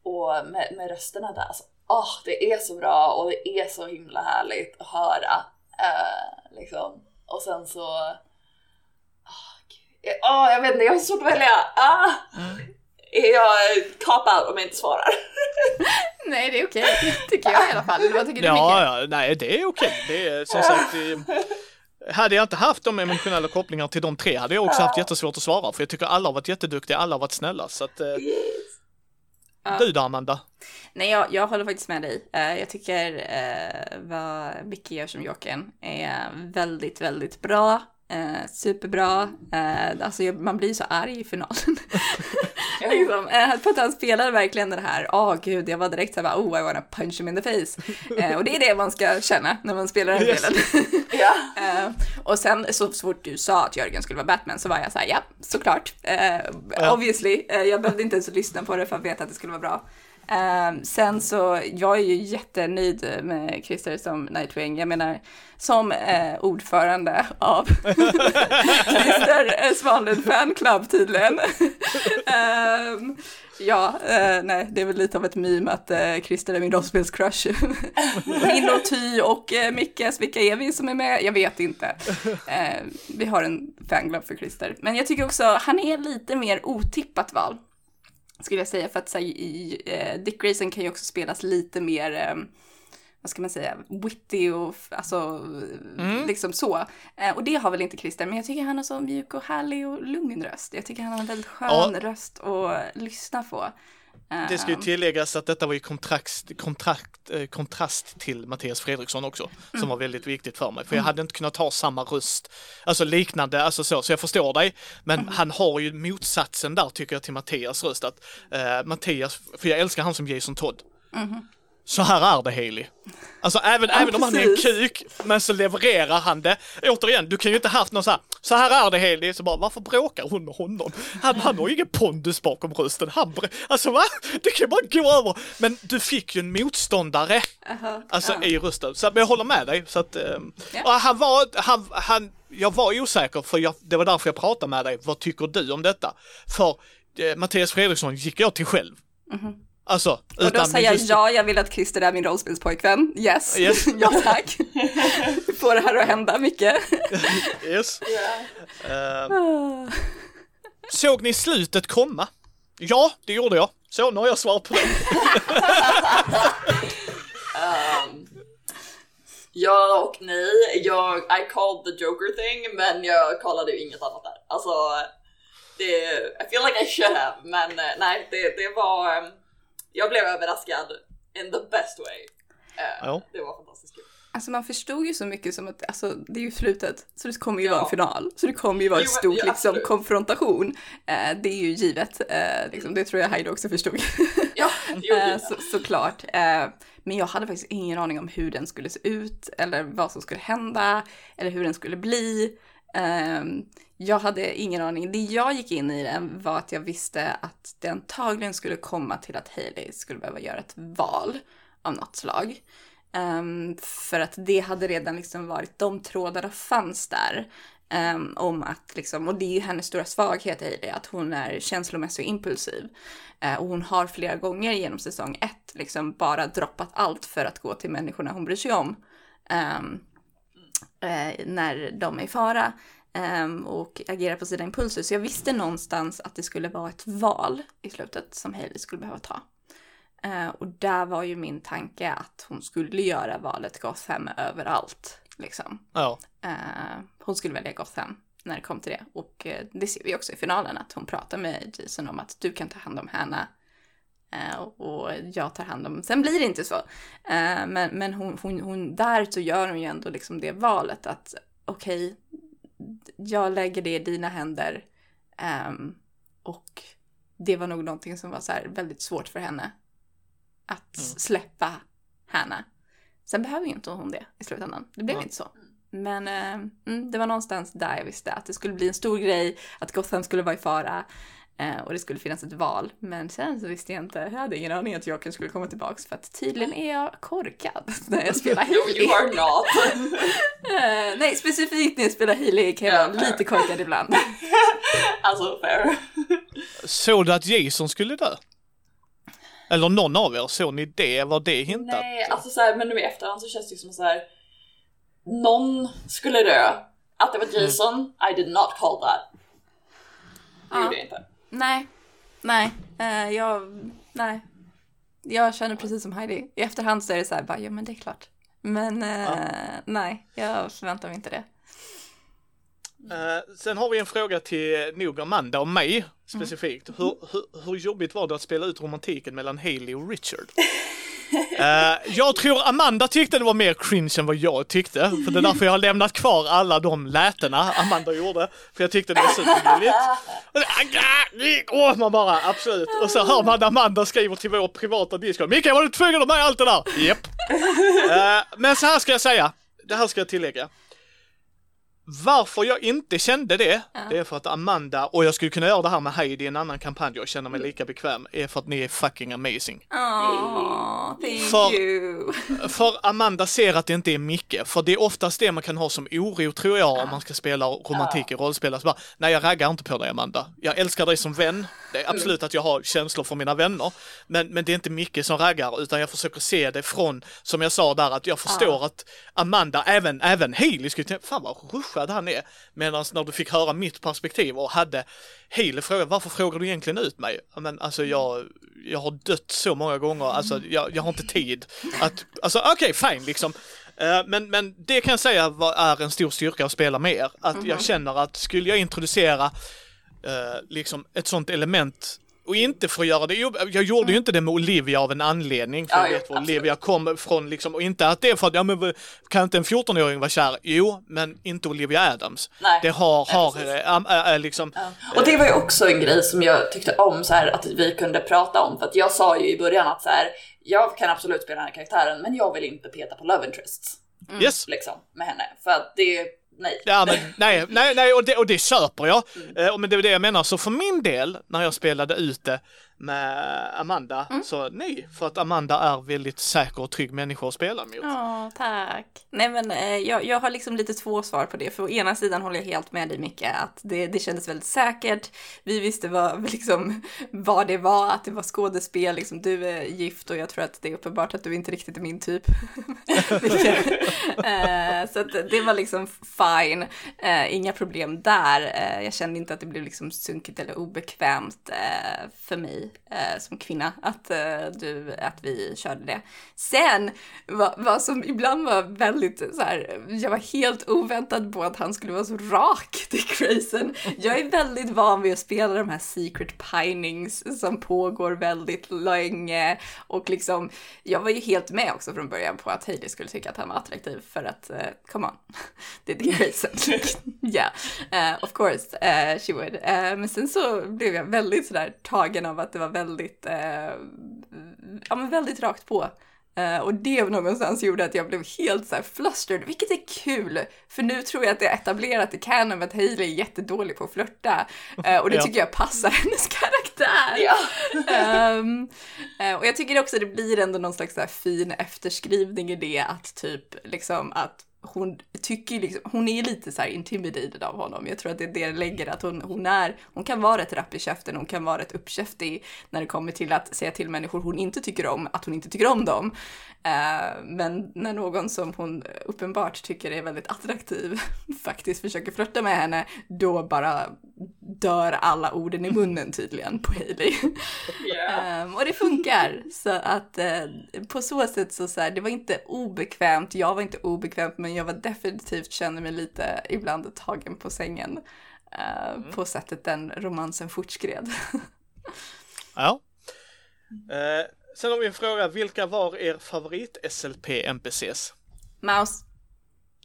och med, med rösterna där. Alltså, åh, det är så bra och det är så himla härligt att höra. eh, liksom. Och sen så Ah, gud. Ah, jag vet inte, jag har så svårt att välja. Ah. Är jag cop-out om jag inte svarar? Nej, det är okej, tycker jag i alla fall. Vad tycker du Micke? ja, ja, nej det är okej. Det är som sagt, eh, hade jag inte haft de emotionella kopplingar till de tre hade jag också haft jättesvårt att svara för jag tycker alla har varit jätteduktiga, alla har varit snälla så att eh, du då Amanda? Nej, jag, jag håller faktiskt med dig. Eh, jag tycker eh, vad Micke gör som Jokern är väldigt, väldigt bra. Eh, superbra. Alltså man blir så arg i finalen. liksom, eh, för att han spelar verkligen det här, åh gud, jag var direkt så här, bara, oh I wanna punch him in the face. Eh, och det är det man ska känna när man spelar den Yes. delen. Ja. Eh, och sen så fort du sa att Jörgen skulle vara Batman så var jag så här, ja, såklart. Eh, Ja. Obviously. Eh, jag behövde inte ens lyssna på det för att veta att det skulle vara bra. Eh, sen så, jag är ju jättenöjd med Christer som Nightwing. Jag menar, som eh, ordförande av Christer Svanlund Fan Club tydligen. Ehm, ja, eh, nej, det är väl lite av ett meme att eh, Christer är min rollspelscrush. min och Ty och eh, Mickes, vilka är vi som är med? Jag vet inte. Eh, vi har en fanclub för Christer. Men jag tycker också, han är lite mer otippat val. Skulle jag säga, för att så, här, eh, Dick Grayson kan ju också spelas lite mer, eh, vad ska man säga, witty och alltså liksom så. Eh, och det har väl inte Christer, men jag tycker han har så mjuk och härlig och lugn röst. Jag tycker han har en väldigt skön Ja. röst att lyssna på. Det ska ju Ehm, tilläggas att detta var ju kontrakt, kontrakt, eh, kontrast till Mattias Fredriksson också, Mm. som var väldigt viktigt för mig. För jag hade inte kunnat ha samma röst, alltså liknande, alltså så, så jag förstår dig. Men Mm. han har ju motsatsen där tycker jag till Mattias röst, att eh, Mattias, för jag älskar han som Jason Todd. Så här är det Haley. Alltså även, även om han är en kuk, men så levererar han det. Återigen, du kan ju inte haft någon så här, så här är det Haley, så bara varför bråkar hon med honom? Han, han har ju ingen pondus bakom rösten. Han, alltså va? Det kan ju bara gå över. Men du fick ju en motståndare, aha, alltså ja. i rösten. Så men jag håller med dig. Så att, eh, Ja. och han var, han, han, jag var osäker för jag, det var därför jag pratade med dig. Vad tycker du om detta? För eh, Mattias Fredriksson gick jag till själv. Alltså. Och då säger jag ja, jag vill att Christer är min rollspelspojkvän. Yes, Yes. ja tack. Får det här att hända mycket. Yes. Ja. Eh, Ah. Såg ni slutet komma? Ja, det gjorde jag. Så, nu har jag svar på det. Um, ja och nej. Jag, I called the Joker thing, men jag kollade ju inget annat där. Alltså, det, I feel like I should have, men eh, nej, det, det var, um, jag blev överraskad in the best way. Eh, Ja. Det var fantastiskt kul. Alltså man förstod ju så mycket som att, alltså det är ju slutet, så det kommer ju vara Ja. en final. Så det kommer ju vara en Jo, stor ja, liksom, konfrontation. Eh, det är ju givet, eh, liksom, det tror jag Heidi också förstod. Ja, Eh, jag. så, såklart. Eh, men jag hade faktiskt ingen aning om hur den skulle se ut, eller vad som skulle hända, eller hur den skulle bli. Ehm, jag hade ingen aning. Det jag gick in i den var att jag visste att det antagligen skulle komma till att Hailey skulle behöva göra ett val av något slag. Um, för att det hade redan liksom varit, de trådarna fanns där. Um, om att liksom, och det är ju hennes stora svaghet Hailey, att hon är känslomässig och impulsiv. Uh, och hon har flera gånger genom säsong ett liksom bara droppat allt för att gå till människorna hon bryr sig om. Um, uh, när de är i fara ehm, och agerar på sina impulser. Så jag visste någonstans att det skulle vara ett val i slutet som Hailey skulle behöva ta. Eh, och där var ju min tanke att hon skulle göra valet Gotham överallt. Liksom. Ja, Eh, hon skulle välja Gotham när det kom till det. Och eh, det ser vi också i finalen att hon pratar med Jason om att du kan ta hand om Hanna. Och jag tar hand om, sen blir det inte så. Men men hon, hon, hon, där så gör hon ju ändå liksom det valet att okej, jag lägger det i dina händer. Ehm, och det var nog någonting som var så väldigt svårt för henne. Att Mm. släppa Hanna. Sen behöver ju inte hon det i slutändan. Det blev Nej. inte så. Men mm, det var någonstans där jag visste att det skulle bli en stor grej, att Gotham skulle vara i fara och det skulle finnas ett val. Men sen så visste jag inte, jag hade ingen aning att Jokern skulle komma tillbaks för att tydligen är jag korkad när jag spelar No, you are not. Eh, nej, specifikt när jag spelar Hailey kan jag vara lite korkad ibland. alltså fair. såg du att Jason skulle dö? Eller någon av er, såg ni det? Var det hintat? Nej, alltså så här, men nu i efterhand så känns det ju som så här. Någon skulle dö. Att det var Jason, I did not call that. Det gjorde jag inte. Nej, nej, eh, jag, nej. Jag känner precis som Heidi. I efterhand så är det så här, bara, ja men det är klart. Men eh, nej, jag förväntar mig inte det. Eh, sen har vi en fråga till nog Amanda och mig specifikt. Hur, hur, hur jobbigt var det att spela ut romantiken mellan Haley och Richard? Eh, jag tror Amanda tyckte det var mer cringe än vad jag tyckte. För det är därför jag har lämnat kvar alla de lätena Amanda gjorde. För jag tyckte det var supergulligt. Och man bara absolut. Och så hör man Amanda skriver till vår privata Discord. Mikael var du tvungen att med allt det där? Japp. Eh, men så här ska jag säga. Det här ska jag tillägga. Varför jag inte kände det, det är för att Amanda, och jag skulle kunna göra det här med Heidi i en annan kampanj och känna mig lika bekväm, är för att ni är fucking amazing. Åh, thank För- you. För Amanda ser att det inte är Micke, för det är oftast det man kan ha som oro tror jag om man ska spela romantik i rollspel. Alltså bara, nej jag raggar inte på dig Amanda. Jag älskar dig som vän. Det är absolut att jag har känslor för mina vänner. Men, men det är inte Micke som raggar utan jag försöker se det från, som jag sa där, att jag förstår att Amanda, även, även Hailey skulle tänka, fan vad bitchad han är. Medan när du fick höra mitt perspektiv och hade Haley fråga varför frågar du egentligen ut mig? Men alltså jag, jag har dött så många gånger, alltså jag, jag har inte tid att, alltså okej okay, fine liksom. Eh, men, men det kan jag säga är en stor styrka att spela med er. Att jag känner att skulle jag introducera uh, liksom ett sånt element och inte för att göra det, jag gjorde ju inte det med Olivia av en anledning, för jag vet var Olivia kommer ifrån liksom, och inte att det är för att, ja men kan inte en 14-åring vara kär? Jo, men inte Olivia Adams. Nej. Det har, har, äh, äh, liksom. Ja. Och det var ju också en grej som jag tyckte om så här, att vi kunde prata om, för att jag sa ju i början att så här, jag kan absolut spela den här karaktären, men jag vill inte peta på love interests. Mm. Yes. Liksom, med henne. För att det nej. Ja, men, nej, nej, nej, och det, och det köper jag. Mm. Eh, men det är det jag menar, så för min del, när jag spelade ute med Amanda, mm. så nej, för att Amanda är väldigt säker och trygg människa att spela mot. Ja, tack. Nej, men eh, jag, jag har liksom lite två svar på det, för å ena sidan håller jag helt med dig Micke, att det, det kändes väldigt säkert. Vi visste vad, liksom, vad det var, att det var skådespel, liksom, du är gift och jag tror att det är uppenbart att du inte riktigt är min typ. eh, så att det var liksom fine, eh, inga problem där. Jag kände inte att det blev liksom sunkigt eller obekvämt för mig eh, som kvinna att, eh, du, att vi körde det. Sen, vad, va som ibland var väldigt så här, jag var helt oväntad på att han skulle vara så rak, Dick Grayson. Jag är väldigt van vid att spela de här secret pinings som pågår väldigt länge och liksom, jag var ju helt med också från början på att Hailey skulle tycka att han var attraktiv för att, eh, come on, det är Dick Grayson. yeah, uh, of course uh, she would. Uh, men sen så blev jag väldigt sådär tagen av att det var väldigt, ja men väldigt rakt på. Uh, och det någonstans gjorde att jag blev helt så här flustered, vilket är kul. För nu tror jag att det är etablerat i canon att Hailey är jättedålig på att flörta. Uh, och det tycker jag passar hennes karaktär. Ja. um, och jag tycker också att det blir ändå någon slags så här fin efterskrivning i det att typ liksom att hon tycker liksom, hon är lite så här intimidated av honom. Jag tror att det är det lägger, att hon, hon är, hon kan vara rätt rapp i käften, hon kan vara rätt uppkäftig när det kommer till att säga till människor hon inte tycker om, att hon inte tycker om dem. Uh, men när någon som hon uppenbart tycker är väldigt attraktiv faktiskt försöker flörta med henne, då bara dör alla orden i munnen tydligen på Hailey. Yeah. um, och det funkar. Så att uh, på så sätt så, så här, det var inte obekvämt, jag var inte obekvämt, men jag var definitivt, kände mig lite ibland tagen på sängen. Uh, mm. På sättet den romansen fortskred. ja. Uh, sen har vi en fråga, vilka var er favorit SLP NPCs? Mouse.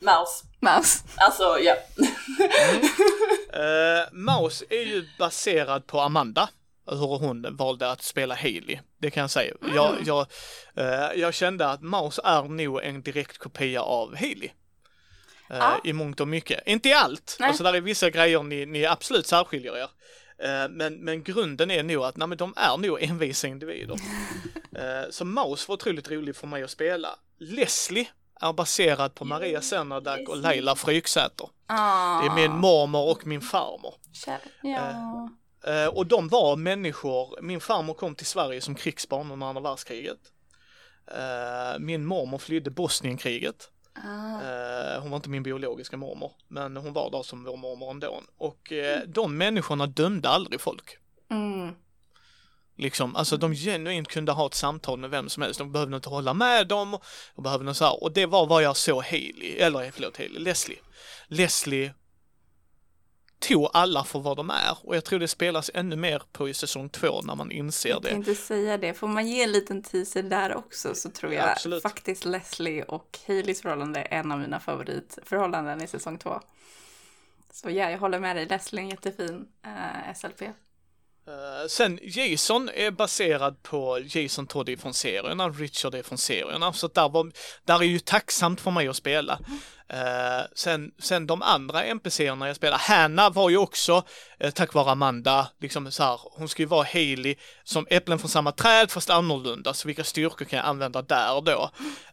Mouse. Mouse. Alltså, ja. mm. uh, Mouse är ju baserad på Amanda hur hon valde att spela Haley. Det kan jag säga. Mm. Jag, jag, uh, jag kände att Mouse är nog en direkt kopia av Haley. Uh, ah. I mångt och mycket. Inte i allt. Nej. Alltså där är vissa grejer ni, ni absolut särskiljer er. Uh, men, men grunden är nog att nej, men de är nog envisa individer. uh, så Mouse var otroligt rolig för mig att spela. Leslie är baserad på Maria Senardak och Leila Fryksäter. Ah. Det är min mormor och min farmor. Ja. Och de var människor, min farmor kom till Sverige som krigsbarn under andra världskriget. Min mormor flydde Bosnienkriget. Ah. Hon var inte min biologiska mormor, men hon var där som vår mormor ändå. Och mm. de människorna dömde aldrig folk. Mm. Liksom, alltså de genuint kunde ha ett samtal med vem som helst, de behövde inte hålla med dem, och behövde så här. och det var vad jag såg Haley, eller förlåt Haley, Leslie. Leslie tog alla för vad de är och jag tror det spelas ännu mer på i säsong två när man inser det. Jag tänkte säga det, får man ge en liten teaser där också så tror jag ja, faktiskt Leslie och Haleys förhållande är en av mina favoritförhållanden i säsong två. Så ja, jag håller med dig, Leslie är en jättefin uh, SLP. Uh, sen Jason är baserad på Jason Toddy från serierna, Richard är från serierna, så där, var, där är ju tacksamt för mig att spela. Uh, sen, sen de andra NPCerna jag spelar, Hanna var ju också, uh, tack vare Amanda, liksom så här, hon ska ju vara Haley som äpplen från samma träd fast annorlunda, så vilka styrkor kan jag använda där då?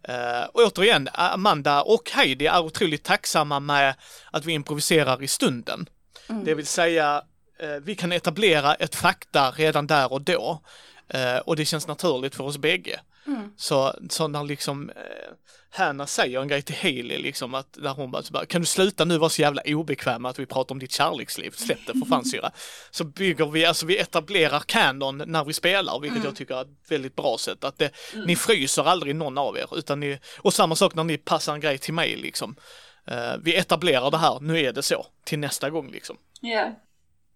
Uh, och återigen, Amanda och Heidi är otroligt tacksamma med att vi improviserar i stunden. Mm. Det vill säga, Eh, vi kan etablera ett fakta redan där och då. Eh, och det känns naturligt för oss bägge. Så, så när liksom eh, Hanna säger en grej till Hailey liksom att där hon bara, så bara kan du sluta nu vara så jävla obekväm med att vi pratar om ditt kärleksliv, släpp det för fan syra. Så bygger vi, alltså vi etablerar canon när vi spelar, vilket jag tycker är ett väldigt bra sätt. Att det, ni fryser aldrig någon av er, utan ni, och samma sak när ni passar en grej till mig liksom. Eh, vi etablerar det här, nu är det så, till nästa gång liksom. Ja.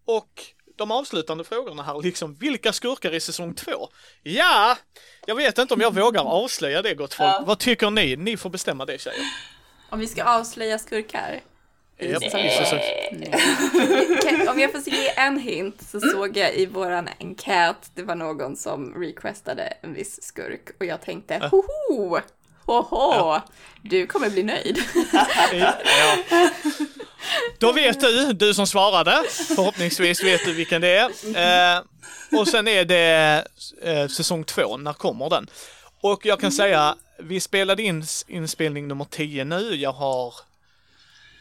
Och de avslutande frågorna här, liksom vilka skurkar i säsong två? Ja, jag vet inte om jag vågar avslöja det gott folk. Ja. Vad tycker ni? Ni får bestämma det tjejer. Om vi ska avslöja skurkar. Kan- Om jag får ge en hint så såg jag i våran enkät, det var någon som requestade en viss skurk och jag tänkte hoho, hoho, du kommer bli nöjd. Ja. Då vet du, du som svarade, förhoppningsvis vet du vilken det är. Eh, och sen är det eh, säsong två, när kommer den? Och jag kan säga, vi spelade in inspelning nummer 10 nu, jag har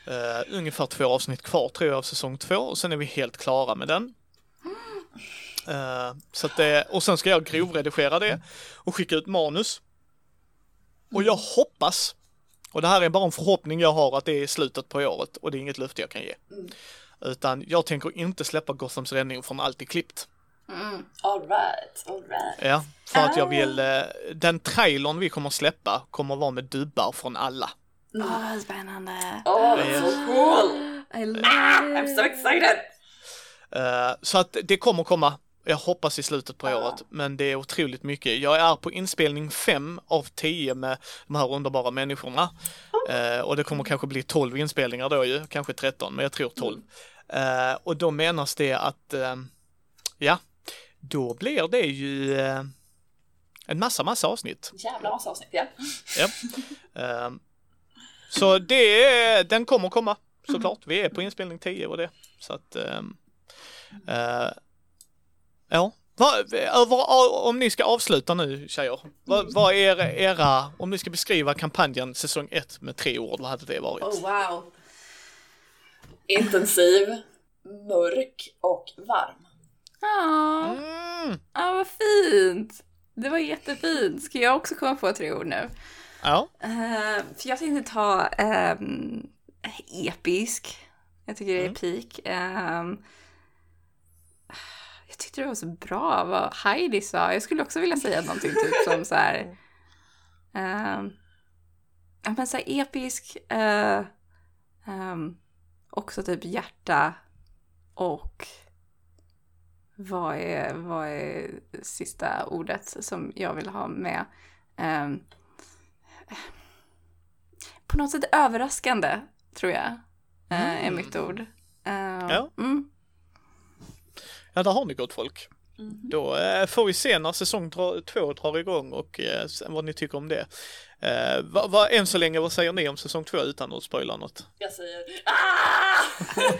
eh, ungefär två avsnitt kvar tror jag av säsong två och sen är vi helt klara med den. Eh, så att det, och sen ska jag grovredigera det och skicka ut manus. Och jag hoppas och det här är bara en förhoppning jag har att det är slutet på året och det är inget löfte jag kan ge. Utan jag tänker inte släppa Gothams räddning från allt är klippt. Alright, alright. Ja, för att jag vill, eh, den trailern vi kommer släppa kommer vara med dubbar från alla. Åh, spännande. Oh, that's so cool! I love I'm it. so excited! Eh, så att det kommer komma, jag hoppas i slutet på året, men det är otroligt mycket. Jag är på inspelning 5 av 10 med de här underbara människorna. Eh, och det kommer kanske bli 12 inspelningar då ju, kanske 13, men jag tror 12. Eh, och då menas det att, eh, ja, då blir det ju eh, en massa, massa avsnitt. Jävla massa avsnitt, ja. Ja. Eh, så det, är- den kommer komma såklart. Vi är på inspelning 10 och det. Så att, ehm, eh, ja. Över, om ni ska avsluta nu tjejer, vad, vad är era, om ni ska beskriva kampanjen säsong 1 med tre ord, vad hade det varit? Oh wow. Intensiv, mörk och varm. Ja, Mm, ah, vad fint. Det var jättefint. Ska jag också komma på tre ord nu? ja, Eh, för jag tänkte ta ehm, episk. Jag tycker det är epik. Ehm, jag tyckte det var så bra vad Heidi sa. Jag skulle också vilja säga någonting typ som så här. ehm, ja men så här episk. eh, ehm, också typ hjärta. Och vad är, vad är sista ordet som jag vill ha med? Ehm, på något sätt överraskande, tror jag, eh, är mitt ord. Eh, Ja. Mm. Ja, där har ni gott folk. Då eh, får vi se när säsong dra- två drar igång och eh, vad ni tycker om det. Eh, vad, vad, än så länge, vad säger ni om säsong två utan att spoila något? Jag säger ah!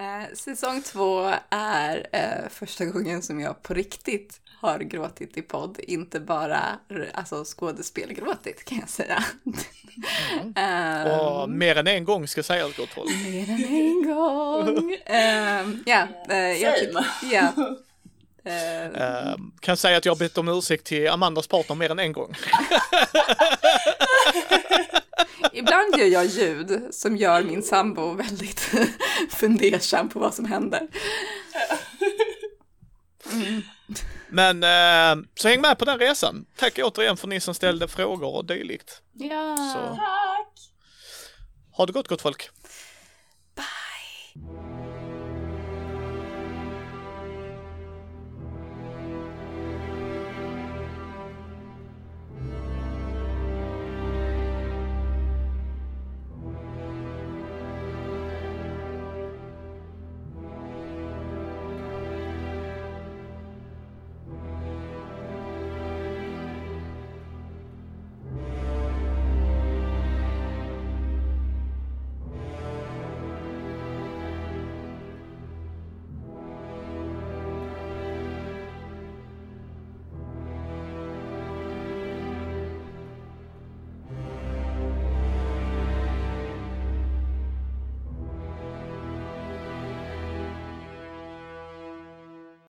Eh, säsong två är eh, första gången som jag på riktigt har gråtit i podd, inte bara alltså, skådespelgråtit kan jag säga. Eh, Och mer än en gång ska sägas gott folk. Mer än en gång. Ehm, ja, eh, jag tycker... Ja. Eh, kan säga att jag har bett om ursäkt till Amandas partner mer än en gång. ibland gör jag ljud som gör min sambo väldigt fundersam på vad som händer. Men eh, så häng med på den resan. Tack återigen för ni som ställde frågor och dylikt. Ja, så. tack! Ha det gott gott folk! Bye!